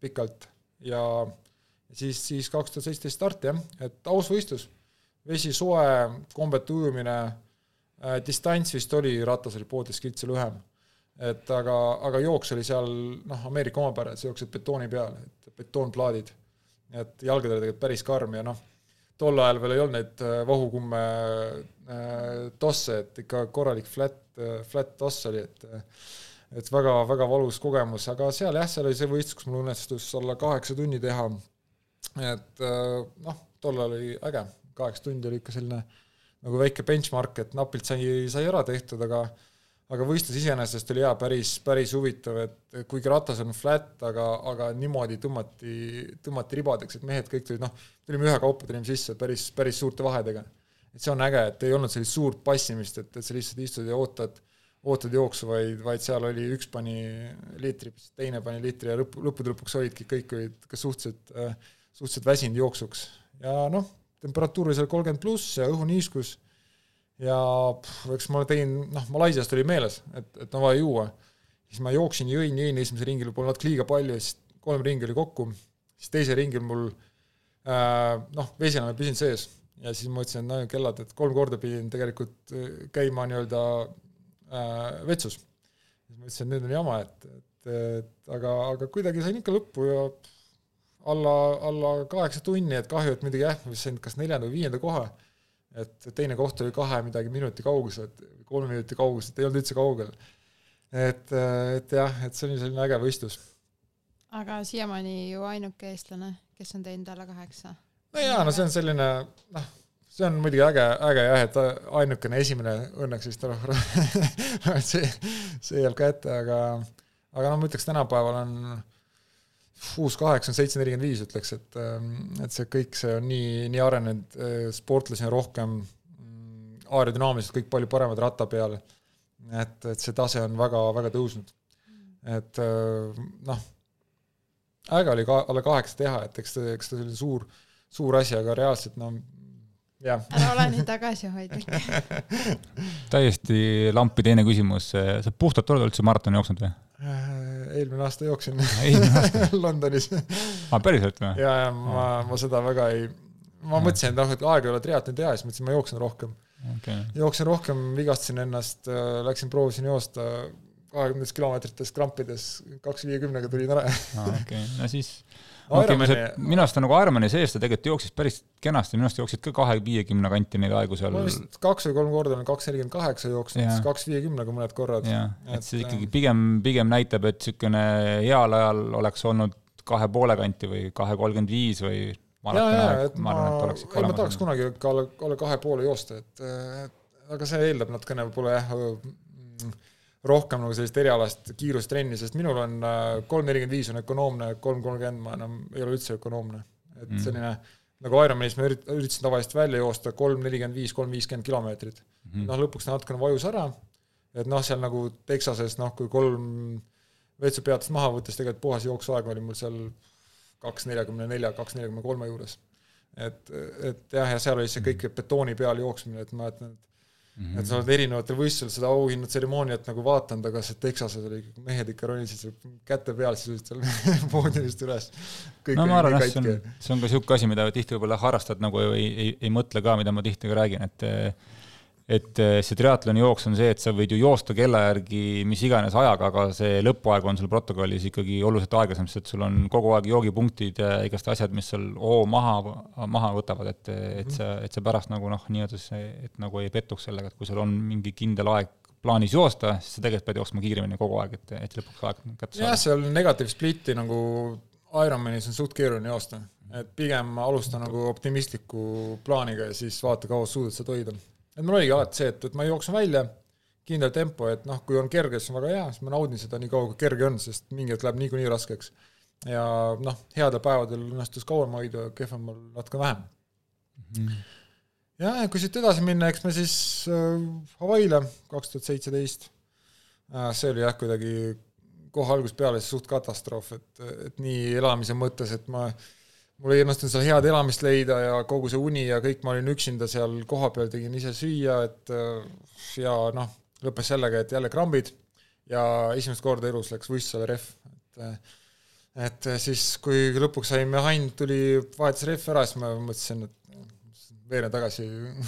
pikalt. Ja siis, siis kaks tuhat seitseteist start jah, et aus võistlus, vesi soe, kombete ujumine, distants vist oli, ratas oli poolteist kiltsi lühem. Et aga, aga jooks oli seal noh, Ameerika omapära, et sa jooksed betooni peal, et betoonplaadid. et jalgadele tegelikult päris karm ja noh, tol ajal veel ei olnud neid äh, vahukumme äh, tosse, et ikka korralik flat, äh, flat toss oli, et et väga, väga valus kogemus, aga seal jah, seal oli see võistlus, kus mul õnnestus alla kaheksa tunni teha. et noh, tol ajal oli äge, kaheksa tundi oli ikka selline nagu väike benchmark, et napilt sai, sai ära tehtud, aga aga võistlus iseenesest oli jaa, päris, päris huvitav, et kuigi ratas on flat, aga, aga niimoodi tõmmati, tõmmati ribadeks, et mehed kõik tulid, noh, tulime ühekaupa, tulime sisse päris, päris suurte vahedega. et see on äge, et ei olnud sellist suurt passimist, et, et sa lihtsalt istud ja ootad, ootad jooksu, vaid, vaid seal oli, üks pani liitri, teine pani liitri ja lõpp, lõppude lõpuks olidki, kõik olid ka suhteliselt, suhteliselt väsinud jooksuks. ja noh, temperatuur oli seal kolmkümmend pluss ja õhuniiskus ja pff, eks ma tegin, noh, Malaisiast oli meeles, et, et on vaja juua. siis ma jooksin, jõin, jõin esimesel ringil võib-olla natuke liiga palju, siis kolm ringi oli kokku, siis teisel ringil mul äh, noh, vesinane püsinud sees ja siis ma mõtlesin, et no kellad, et kolm korda pidin tegelikult äh, käima nii-öelda äh, vetsus. siis ma ütlesin, et nüüd on jama, et, et, et aga, aga kuidagi sain ikka lõppu ja alla, alla kaheksa tunni, et kahju, et muidugi jah, sain kas neljanda või viienda koha et teine koht oli kahe midagi minuti kaugusel, kolme minuti kaugusel, ei olnud üldse kaugel. et, et jah, et see oli selline äge võistlus. aga siiamaani ju ainuke eestlane, kes on teinud alla kaheksa. no jaa, no see on selline noh, see on muidugi äge, äge jah, et ainukene esimene õnneks vist see, see jääb kätte, aga aga noh, ma ütleks tänapäeval on uus kaheksa seitse nelikümmend viis, ütleks, et, ähm, et see kõik, see on nii, nii arenenud, äh, sportlasi on rohkem, mm, aerodünaamiliselt kõik palju paremad ratta peal. et, et see tase on väga, väga tõusnud. et äh, noh, äge oli ka alla kaheksa teha, et eks ta, eks ta selline suur, suur asi, aga reaalselt no. Ära ole nii tagasihoidlik täiesti lampi teine küsimus, sa puhtalt oled üldse maratoni jooksnud või? Äh, eelmine aasta jooksin Londonis aa, päriselt või? ja, ja ma, ma seda väga ei, ma ja. mõtlesin, et noh, et aega ei ole triatloni teha, siis mõtlesin, ma jooksen rohkem okay.. jooksin rohkem, vigastasin ennast, äh, läksin proovisin joosta kahekümnendates kilomeetrites krampides, kaks viiekümnega tulin ära. okei okay., no siis okei okay,, minu arust ta nagu Ironmani sees ta tegelikult jooksis päris kenasti, minu arust jooksid ka kahe viiekümne kanti neid aegu seal. ma vist kaks või kolm korda olen kaks nelikümmend kaheksa jooksnud, siis kaks viiekümnega mõned korrad. jah, et see ikkagi pigem, pigem näitab, et niisugune heal ajal oleks olnud kahe poole kanti või kahe kolmkümmend viis või ma ja, ja, et ma, ma, ei ma tahaks kunagi ka alla, alla kahe poole joosta, et, et aga see eeldab natukene võib-olla jah, rohkem nagu sellist erialast kiirustrenni, sest minul on äh, kolm nelikümmend viis on ökonoomne, kolm kolmkümmend ma enam ei ole üldse ökonoomne. et mm. selline nagu Ironmanis ma ürit-, üritasin tavaliselt välja joosta kolm nelikümmend viis, kolm viiskümmend kilomeetrit mm noh, lõpuks ta natukene vajus ära, et noh, seal nagu Texases noh, kui kolm WC-peatust maha võttes tegelikult puhas jooksuaeg oli mul seal kaks neljakümne nelja, kaks neljakümne kolme juures. et, et jah, ja seal oli see kõik betooni peal jooksmine, et ma mäletan, et Mm -hmm. et sa oled erinevatel võistlustel seda auhinnatseremooniat nagu vaadanud, aga see Texases oli, mehed ikka ronisid seal käte peal sisuliselt seal poodiumist üles. no ma arvan jah, see on, see on ka niisugune asi, mida tihti võib-olla harrastajad nagu ei, ei, ei mõtle ka, mida ma tihti ka räägin, et et eh, see triatloni jooks on see, et sa võid ju joosta kella järgi mis iganes ajaga, aga see lõpuaeg on sul protokollis ikkagi oluliselt aeglasem, sest et sul on kogu aeg joogipunktid ja igast asjad, mis seal hoo maha, maha võtavad, et, et sa, et sa pärast nagu noh, nii-öelda see, et nagu ei pettuks sellega, et kui sul on mingi kindel aeg plaanis joosta, siis sa tegelikult pead jooksma kiiremini kogu aeg, et, et lõpuks aeg kätte saada. jah, seal negatiiv split'i nagu Ironmanis on suht keeruline joosta, et pigem alusta nagu optimistliku plaaniga ja siis vaata, kaua suudad seda hoida et mul oligi alati see, et, et ma jooksen välja, kindel tempo, et noh, kui on kerge, siis on väga hea, siis ma naudin seda nii kaua, kui kerge on, sest mingi hetk läheb niikuinii raskeks. ja noh, headel päevadel õnnestus kauem hoida, kehvemal natuke vähem mm. -hmm. ja, kui siit edasi minna, eks me siis äh, Hawaii'le kaks tuhat seitseteist, äh, see oli jah, kuidagi kohe algusest peale suht katastroof, et, et nii elamise mõttes, et ma äh, mul ei õnnestunud seal head elamist leida ja kogu see uni ja kõik, ma olin üksinda seal kohapeal, tegin ise süüa, et ja noh, lõppes sellega, et jälle krambid ja esimest korda elus läks võistlusele rehv, et et siis, kui lõpuks sai mehhanik, tuli, vahetas rehvi ära, siis ma mõtlesin, et veeren tagasi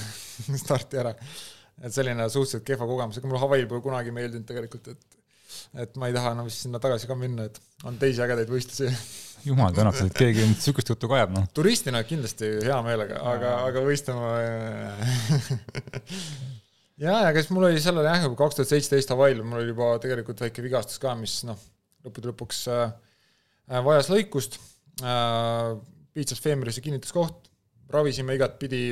starti ära. et selline suhteliselt kehva kogemus, ega mulle Hawaii pole kunagi meeldinud tegelikult, et et ma ei taha enam vist sinna tagasi ka minna, et on teisi ägedaid võistlusi. Jumal tänatud, et keegi nüüd niisugust juttu ka ajab, noh. turistina kindlasti hea meelega, aga, aga võistlema ja, ja kes mul oli sellel jah, kaks tuhat seitseteist Hawaii'l, mul oli juba tegelikult väike vigastus ka, mis noh, lõppude lõpuks äh, vajas lõikust. Äh,, piitsas feemerise kinnituskoht, ravisime igatpidi,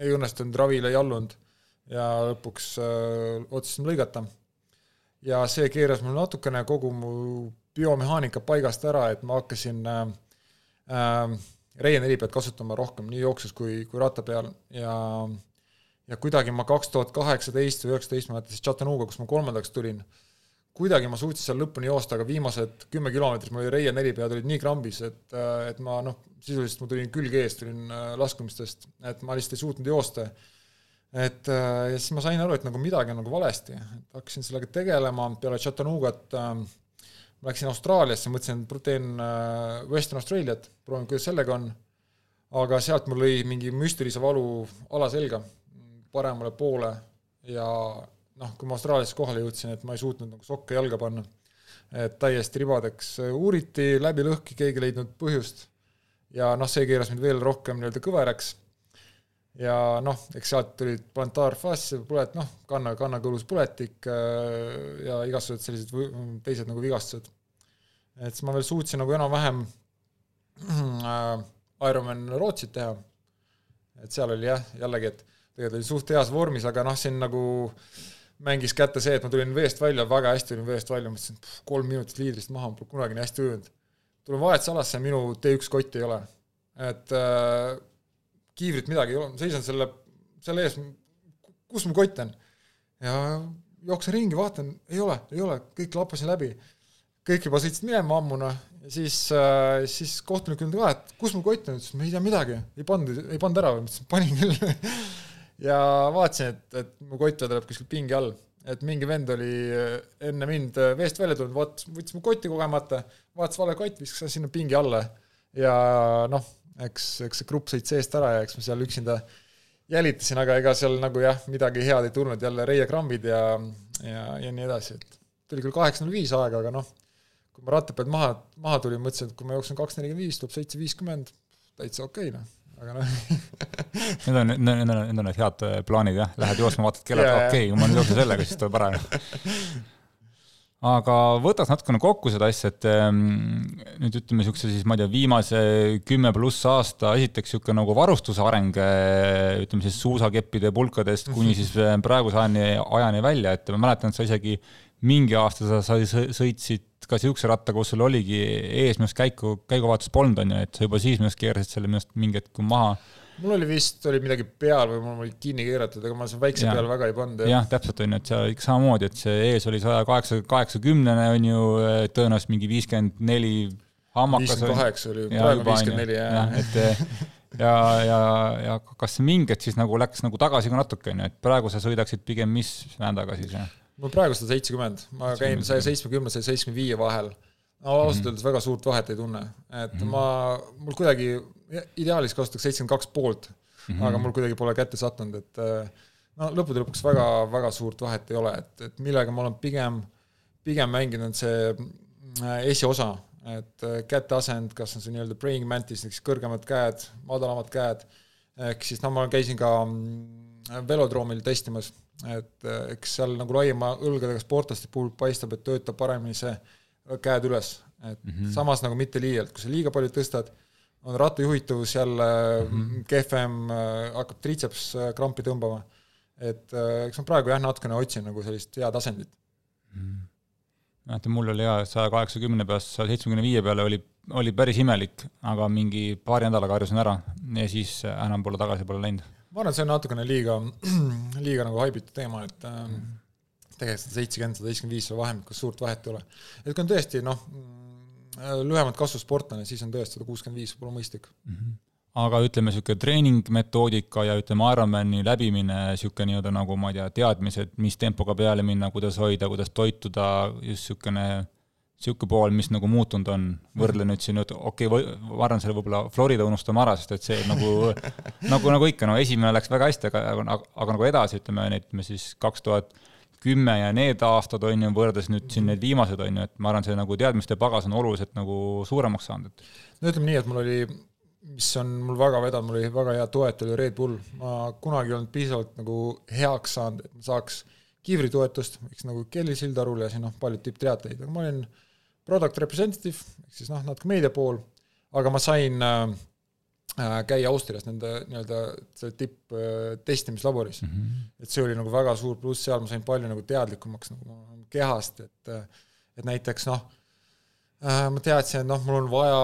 ei õnnestunud, ravile ei allunud. Ja lõpuks äh, otsustasime lõigata. Ja see keeras mul natukene kogu mu biomehaanika paigast ära, et ma hakkasin äh, äh, Reie neli pealt kasutama rohkem nii jooksus kui, kui ratta peal ja ja kuidagi ma kaks tuhat kaheksateist või üheksateist, ma mäletan siis Chattanooga, kus ma kolmandaks tulin, kuidagi ma suutsin seal lõpuni joosta, aga viimased kümme kilomeetrit mul oli Reie neli pead olid nii krambis, et, äh, et ma noh, sisuliselt ma tulin külg ees, tulin äh, laskumistest, et ma lihtsalt ei suutnud joosta. Et ja siis ma sain aru, et nagu midagi on nagu valesti, et hakkasin sellega tegelema, peale Chattanoogat äh, läksin Austraaliasse, mõtlesin, et teen äh, Western Australiat, proovin, kuidas sellega on, aga sealt mul lõi mingi müstilise valu alaselga, paremale poole ja noh, kui ma Austraaliasse kohale jõudsin, et ma ei suutnud nagu sokke jalga panna. et täiesti ribadeks uuriti, läbi lõhki, keegi ei leidnud põhjust. ja noh, see keeras mind veel rohkem nii-öelda kõveraks ja noh, eks sealt tulid plantaarfaas, pulet, noh, kanna, kannakõlus puletik äh, ja igasugused sellised teised nagu vigastused. et siis ma veel suutsin nagu enam-vähem äh, Ironman Rootsit teha. et seal oli jah, jällegi, et tegelikult oli suht heas vormis, aga noh, siin nagu mängis kätte see, et ma tulin veest välja, väga hästi tulin veest välja, mõtlesin, kolm minutit liidrist maha, ma pole kunagi nii hästi ujunud. tulen vahetusalasse, minu T1 kotti ei ole. et äh, kiivrit midagi ei ole, ma seisan selle, selle ees, kus mu kott on? ja jooksen ringi, vaatan, ei ole, ei ole, kõik lappasin läbi. kõik juba sõitsid minema ammu, noh, ja siis äh,, siis kohtunik ütles ka, et kus mu kott on, ütles, ma ei tea midagi, ei pannud, ei pannud ära. Või, ma ütlesin, panin küll. Ja vaatasin, et, et mu kott vedeleb kuskil pingi all. Et mingi vend oli äh, enne mind äh, veest välja tulnud, vaatas, võttis mu kotti kogemata, vaatas vale kott, viskas sinna pingi alla. Ja noh, eks, eks see grupp sõitis eest ära ja eks ma seal üksinda jälitasin, aga ega seal nagu jah, midagi head ei tulnud, jälle reiekrambid ja, ja, ja nii edasi, et tuli küll kaheksa null viis aega, aga noh, kui ma ratta pealt maha, maha tulin, mõtlesin, et kui ma jooksen kaks nelikümmend viis, tuleb seitse viiskümmend, täitsa okei okay, noh. Aga noh Need on, need on, need on need head äh, plaanid jah, lähed jooksma, vaatad kella, et okei okay,, kui ma nüüd jooksen sellega, siis tuleb ära aga võtaks natukene kokku seda asja, et ähm, nüüd ütleme niisuguse siis, ma ei tea, viimase kümme pluss aasta esiteks niisugune nagu varustuse areng, äh, ütleme siis suusakeppide pulkadest kuni siis äh, praeguse ajani, ajani välja, et ma mäletan, et sa isegi mingi aasta sa, sa sõitsid ka niisuguse rattaga, kus sul oligi ees minu arust käiku, käiguvaatust polnud, on ju, et sa juba siis minu arust keerasid selle minu arust mingi hetk maha mul oli vist, oli midagi peal või mul oli kinni keeratud, aga ma seal väikse ja. peale väga ei pannud. jah, täpselt on ju, et seal ikka samamoodi, et see ees oli saja kaheksa, kaheksakümnene on ju, tõenäoliselt mingi viiskümmend neli hammakas. viiskümmend kaheksa oli, praegu viiskümmend neli, jah. et ja, ja, ja kas mingi hetk siis nagu läks nagu tagasi ka natuke, on ju, et praegu sa sõidaksid pigem mis vändaga siis, jah? mul praegu sada seitsekümmend, ma käin saja seitsmekümne, saja seitsmekümne viie vahel. no ausalt öeldes väga suurt vahet ei tunne, et mm -hmm. ma, mul kuidagi ideaalis kasutaks seitsekümmend kaks poolt mm, -hmm. aga mul kuidagi pole kätte sattunud, et äh, no lõppude lõpuks väga, väga suurt vahet ei ole, et, et millega ma olen pigem, pigem mänginud see äh, esiosa, et äh, käteasend, kas on see nii-öelda praying mantis, ehk siis kõrgemad käed, madalamad käed, ehk siis no ma käisin ka mm, velodroomil testimas, et eks seal nagu laiema õlgadega sportlaste puhul paistab, et töötab paremini see käed üles, et mm -hmm. samas nagu mitte liialt, kui sa liiga palju tõstad, on rattajuhitavus jälle mm -hmm. kehvem, äh, hakkab triitseps äh, krampi tõmbama. et äh, eks ma praegu jah, natukene otsin nagu sellist head asendit mm. mäletan, mul oli jaa, saja kaheksakümne peast saja seitsmekümne viie peale oli, oli päris imelik, aga mingi paari nädalaga harjusin ära ja siis enam pole tagasi pole läinud. ma arvan, et see on natukene liiga, liiga nagu haibitud teema, et mm -hmm. tegelikult sada seitsekümmend, sada seitsekümmend viis seal vahemikus suurt vahet ei ole. et kui on tõesti noh, lühemat kasvu sportlane, siis on tõesti sada kuuskümmend viis võib-olla mõistlik mm. -hmm aga ütleme, niisugune treeningmetoodika ja ütleme, Ironmani läbimine, niisugune nii-öelda nagu ma ei tea, teadmised, mis tempoga peale minna, kuidas hoida, kuidas toituda, just niisugune, niisugune pool, mis nagu muutunud on, võrdle nüüd siin, et okei okay,, ma arvan, selle võib-olla Florida unustame ära, sest et see nagu nagu, nagu ikka, no esimene läks väga hästi, aga, aga, aga nagu edasi, ütleme, ütleme siis kaks tuhat kümme ja need aastad, on ju, võrreldes nüüd siin need viimased, on ju, et ma arvan, see nagu teadmiste pagas on oluliselt nagu suuremaks saanud, et no ütleme nii, et mul oli, mis on mul väga vedanud, mul oli väga hea toetaja, oli Red Bull, ma kunagi ei olnud piisavalt nagu heaks saanud, et ma saaks kiivritoetust, eks nagu Kelly Sildarul ja siin noh, paljud tipptriatleid, aga ma olin product representative, ehk siis noh, natuke meedia pool, aga ma sain Äh, käia Austrias nende nii-öelda selle tipptestimislaboris mm. -hmm. et see oli nagu väga suur pluss, seal ma sain palju nagu teadlikumaks nagu kehast, et et näiteks noh, äh, ma teadsin, et noh, mul on vaja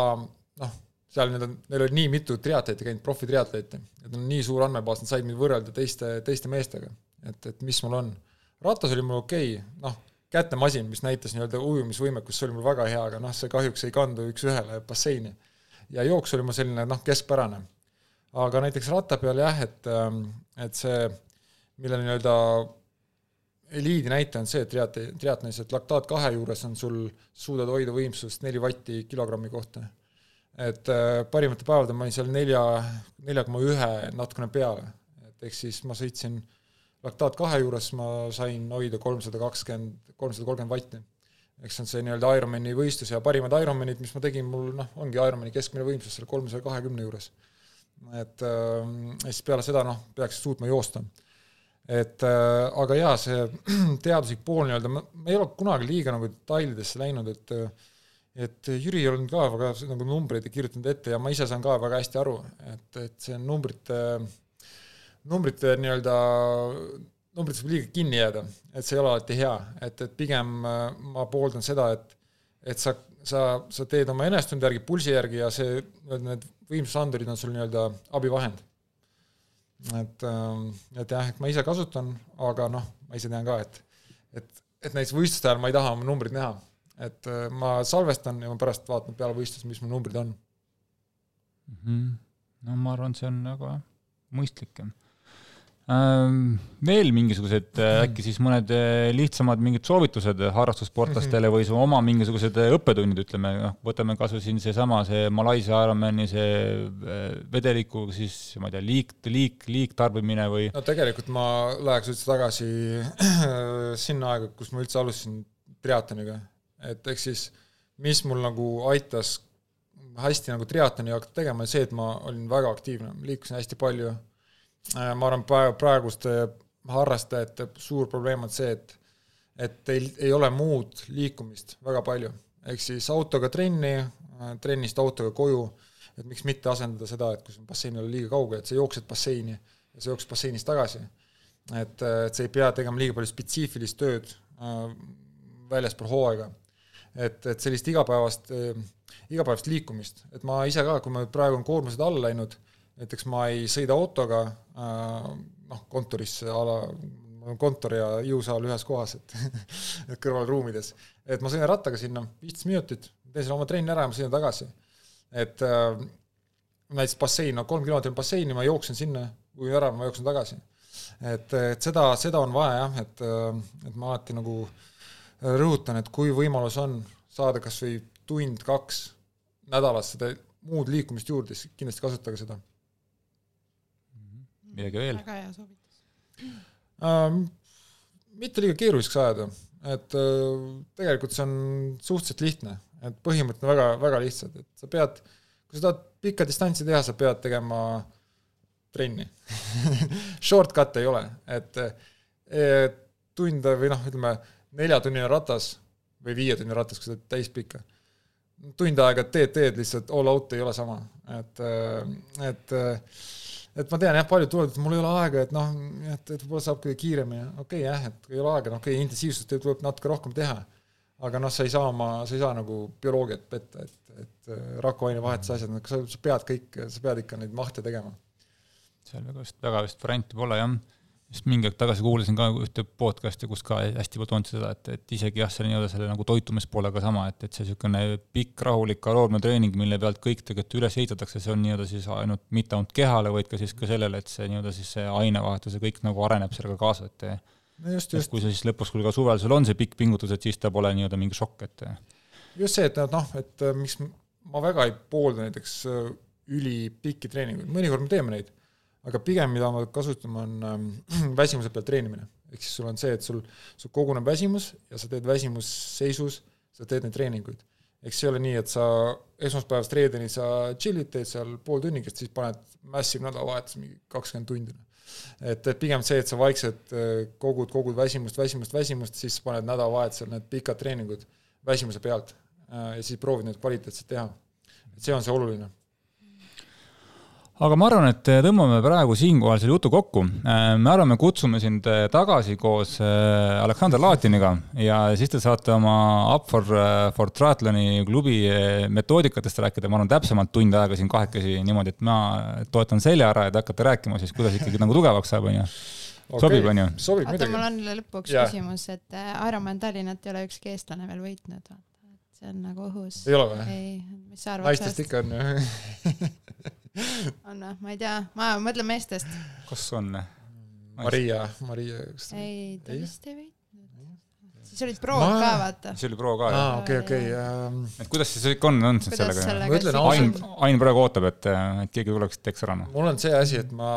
noh, seal need on, neil oli nii mitu triatleeti käinud, profitriatleeti, et on nii suur andmebaas, nad said mind võrrelda teiste, teiste meestega. et, et mis mul on. ratas oli mul okei okay,, noh, kätemasin, mis näitas nii-öelda ujumisvõimekust, see oli mul väga hea, aga noh, see kahjuks ei kandu üks-ühele basseini ja jooks oli mul selline noh, keskpärane. aga näiteks ratta peal jah, et, ähm, et see, mille nii-öelda eliidi näite on see, et triat-, triatlonis, et laktaat kahe juures on sul, suudad hoida võimsust neli vatti kilogrammi kohta. et äh, parimatel päevadel ma olin seal nelja, nelja koma ühe natukene peale, et ehk siis ma sõitsin laktaat kahe juures ma sain hoida kolmsada kakskümmend, kolmsada kolmkümmend vatti eks on see nii-öelda Ironmani võistlus ja parimad Ironmanid, mis ma tegin, mul noh, ongi Ironmani keskmine võimsus seal kolmesaja kahekümne juures. et äh, siis peale seda noh, peaks suutma joosta. et äh, aga jaa, see teaduslik pool nii-öelda, ma, ei ole kunagi liiga nagu detailidesse läinud, et et Jüri on ka väga nagu numbreid kirjutanud ette ja ma ise saan ka väga hästi aru, et, et see numbrite, numbrite nii-öelda numbrites võib liiga kinni jääda, et see ei ole alati hea, et, et pigem äh, ma pooldan seda, et et sa, sa, sa teed oma enesetunde järgi, pulsi järgi ja see, need võimsusandurid on sul nii-öelda abivahend. et, ähm, et jah, et ma ise kasutan, aga noh, ma ise tean ka, et, et, et näiteks võistluste ajal ma ei taha oma numbrit näha. et äh, ma salvestan ja ma pärast vaatan peale võistlust, mis mu numbrid on mm. -hmm. no ma arvan, see on väga mõistlik veel mingisugused äh, äkki siis mõned äh, lihtsamad mingid soovitused harrastussportlastele või su oma mingisugused äh, õppetunnid, ütleme, noh, võtame kas või siin seesama, see Malaisia Ironmani see vedeliku siis, ma ei tea, liik, liik, liiktarbimine või? no tegelikult ma läheks üldse tagasi sinna aega, kus ma üldse alustasin triatloniga, et ehk siis mis mul nagu aitas hästi nagu triatloni hakata tegema, see, et ma olin väga aktiivne, liikusin hästi palju. Äh, ma arvan, praeguste harrastajate suur probleem on see, et et teil ei ole muud liikumist väga palju, ehk siis autoga trenni, äh, trennist autoga koju, et miks mitte asendada seda, et kui sul bassein ei ole liiga kaugel, et sa jooksed basseini ja sa jooksed basseinist tagasi. et, et sa ei pea tegema liiga palju spetsiifilist tööd äh, väljaspool hooaega. et, et sellist igapäevast äh,, igapäevast liikumist, et ma ise ka, kui ma praegu on koormused alla läinud näiteks ma ei sõida autoga äh, noh, kontorisse a la, kontor ja jõusaal ühes kohas, et kõrvalruumides. et ma sõidan rattaga sinna, viisteist minutit, teen selle oma trenni ära ja ma sõidan tagasi. et äh, näiteks bassein, no kolm kilomeetrit basseini, ma jooksen sinna, ujuin ära, ma jooksen tagasi. et, et seda, seda on vaja jah, et, et ma alati nagu rõhutan, et kui võimalus on saada kas või tund-kaks nädalas seda muud liikumist juurde, siis kindlasti kasutage seda midagi veel? väga hea soovitus ähm,. mitte liiga keeruliseks ajada, et äh, tegelikult see on suhteliselt lihtne, et põhimõtted on väga, väga lihtsad, et sa pead, kui sa tahad pikka distantsi teha, sa pead tegema trenni Shortcut'e ei ole, et e, tund või noh, ütleme neljatunnine ratas või viietunnine ratas, kui sa teed täispikka. tund aega teed, teed lihtsalt all out ei ole sama, et, äh, et et ma tean jah, paljud tulevad, et mul ei ole aega, et noh, et, et võib-olla saab kuidagi kiiremini, okei okay, jah, et ei ole aega, no okei okay,, intensiivsust tuleb natuke rohkem teha. aga noh, sa ei saa oma, sa ei saa nagu bioloogiat petta, et, et äh, rakuainevahetuse asjad, sa, sa pead kõik, sa pead ikka neid mahte tegema. seal väga vist, väga vist varianti pole jah just mingi aeg tagasi kuulasin ka ühte podcast'i, kus ka hästi palju tooniti seda, et, et isegi jah, selle nii-öelda selle nagu toitumispoolega sama, et, et see niisugune pikk rahulik kaloorne treening, mille pealt kõik tegelikult üles ehitatakse, see on nii-öelda siis ainult mitte ainult kehale, vaid ka siis ka sellele, et see nii-öelda siis see ainevahetus ja kõik nagu areneb sellega kaasa, et no just, just. kui sa siis lõpuks, kui ka suvel sul on see pikk pingutus, et siis ta pole nii-öelda mingi šokk, et just see, et noh, et miks ma väga ei poolda näiteks ülipikki treeninguid, mõnikord me teeme neid aga pigem, mida ma kasutan, on ähm, väsimuse pealt treenimine. ehk siis sul on see, et sul, sul koguneb väsimus ja sa teed väsimusseisus, sa teed neid treeninguid. eks see ei ole nii, et sa esmaspäevast reedeni sa chill'id, teed seal pool tunnikest, siis paned massive nädalavahetus mingi kakskümmend tundi. et, et pigem see, et sa vaikselt äh, kogud, kogud väsimust, väsimust, väsimust, siis paned nädalavahetusel need pikad treeningud väsimuse pealt äh, ja siis proovid neid kvaliteetselt teha. et see on see oluline aga ma arvan, et tõmbame praegu siinkohal selle jutu kokku. Äh, me arvame, kutsume sind äh, tagasi koos äh, Aleksander Laatiniga ja siis te saate oma Up for, for Triathloni klubi metoodikatest rääkida, ma arvan, täpsemalt tund aega siin kahekesi niimoodi, et ma toetan selja ära ja te hakkate rääkima siis, kuidas ikkagi nagu tugevaks saab, onju. sobib, onju? oota, mul on lõpuks ja. küsimus, et Ironman Tallinnat ei ole ükski eestlane veel võitnud, see on nagu õhus. ei ole või? ei, mis sa arvad naistest ikka on ju on või, ma ei tea, ma mõtlen meestest. kas on? Maria, Maria. ei, ta vist ei võitnud. siis olid prood ma... ka, vaata. siis oli pro ka, jah. okei, okei. Ähm, et kuidas siis on, on siis sellega? ma ütlen ausalt. Ain, Ain praegu ootab, et, et keegi tuleks, teeks ära, noh. mul on see asi, et ma,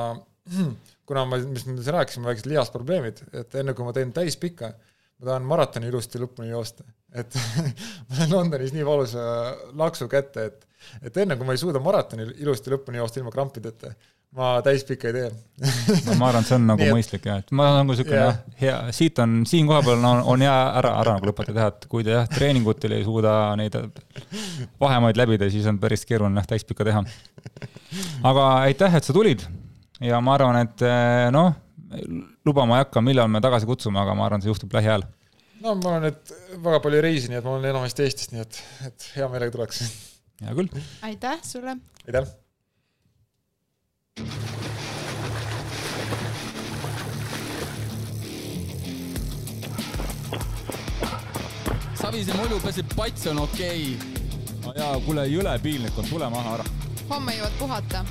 kuna ma, mis me siin rääkisime, väiksed lihasprobleemid, et enne kui ma teen täispika, ma tahan maratoni ilusti lõpuni joosta. Et ma sain Londonis nii valusa laksu kätte, et et enne kui ma ei suuda maratoni ilusti lõpuni joosta ilma krampideta, ma täispikka ei tee. No ma arvan, et see on nagu et, mõistlik jah, et ma nagu siukene yeah. hea, siit on, siin kohapeal on, on hea ära, ära nagu lõpetada teha, et kui te jah, treeningutel ei suuda neid vahemaid läbida, siis on päris keeruline jah, täispikka teha. aga aitäh, et sa tulid. Ja ma arvan, et noh, lubama ei hakka, millal me tagasi kutsume, aga ma arvan, see juhtub lähiajal no ma olen nüüd väga palju ei reisi, nii et ma olen enamasti Eestis, nii et, et hea meelega tuleks. hea küll. aitäh sulle. aitäh. Savise mulju peseb, pats on okei okay.. no jaa, kuule, jõle piinlik on, tule maha ära. homme jõuad puhata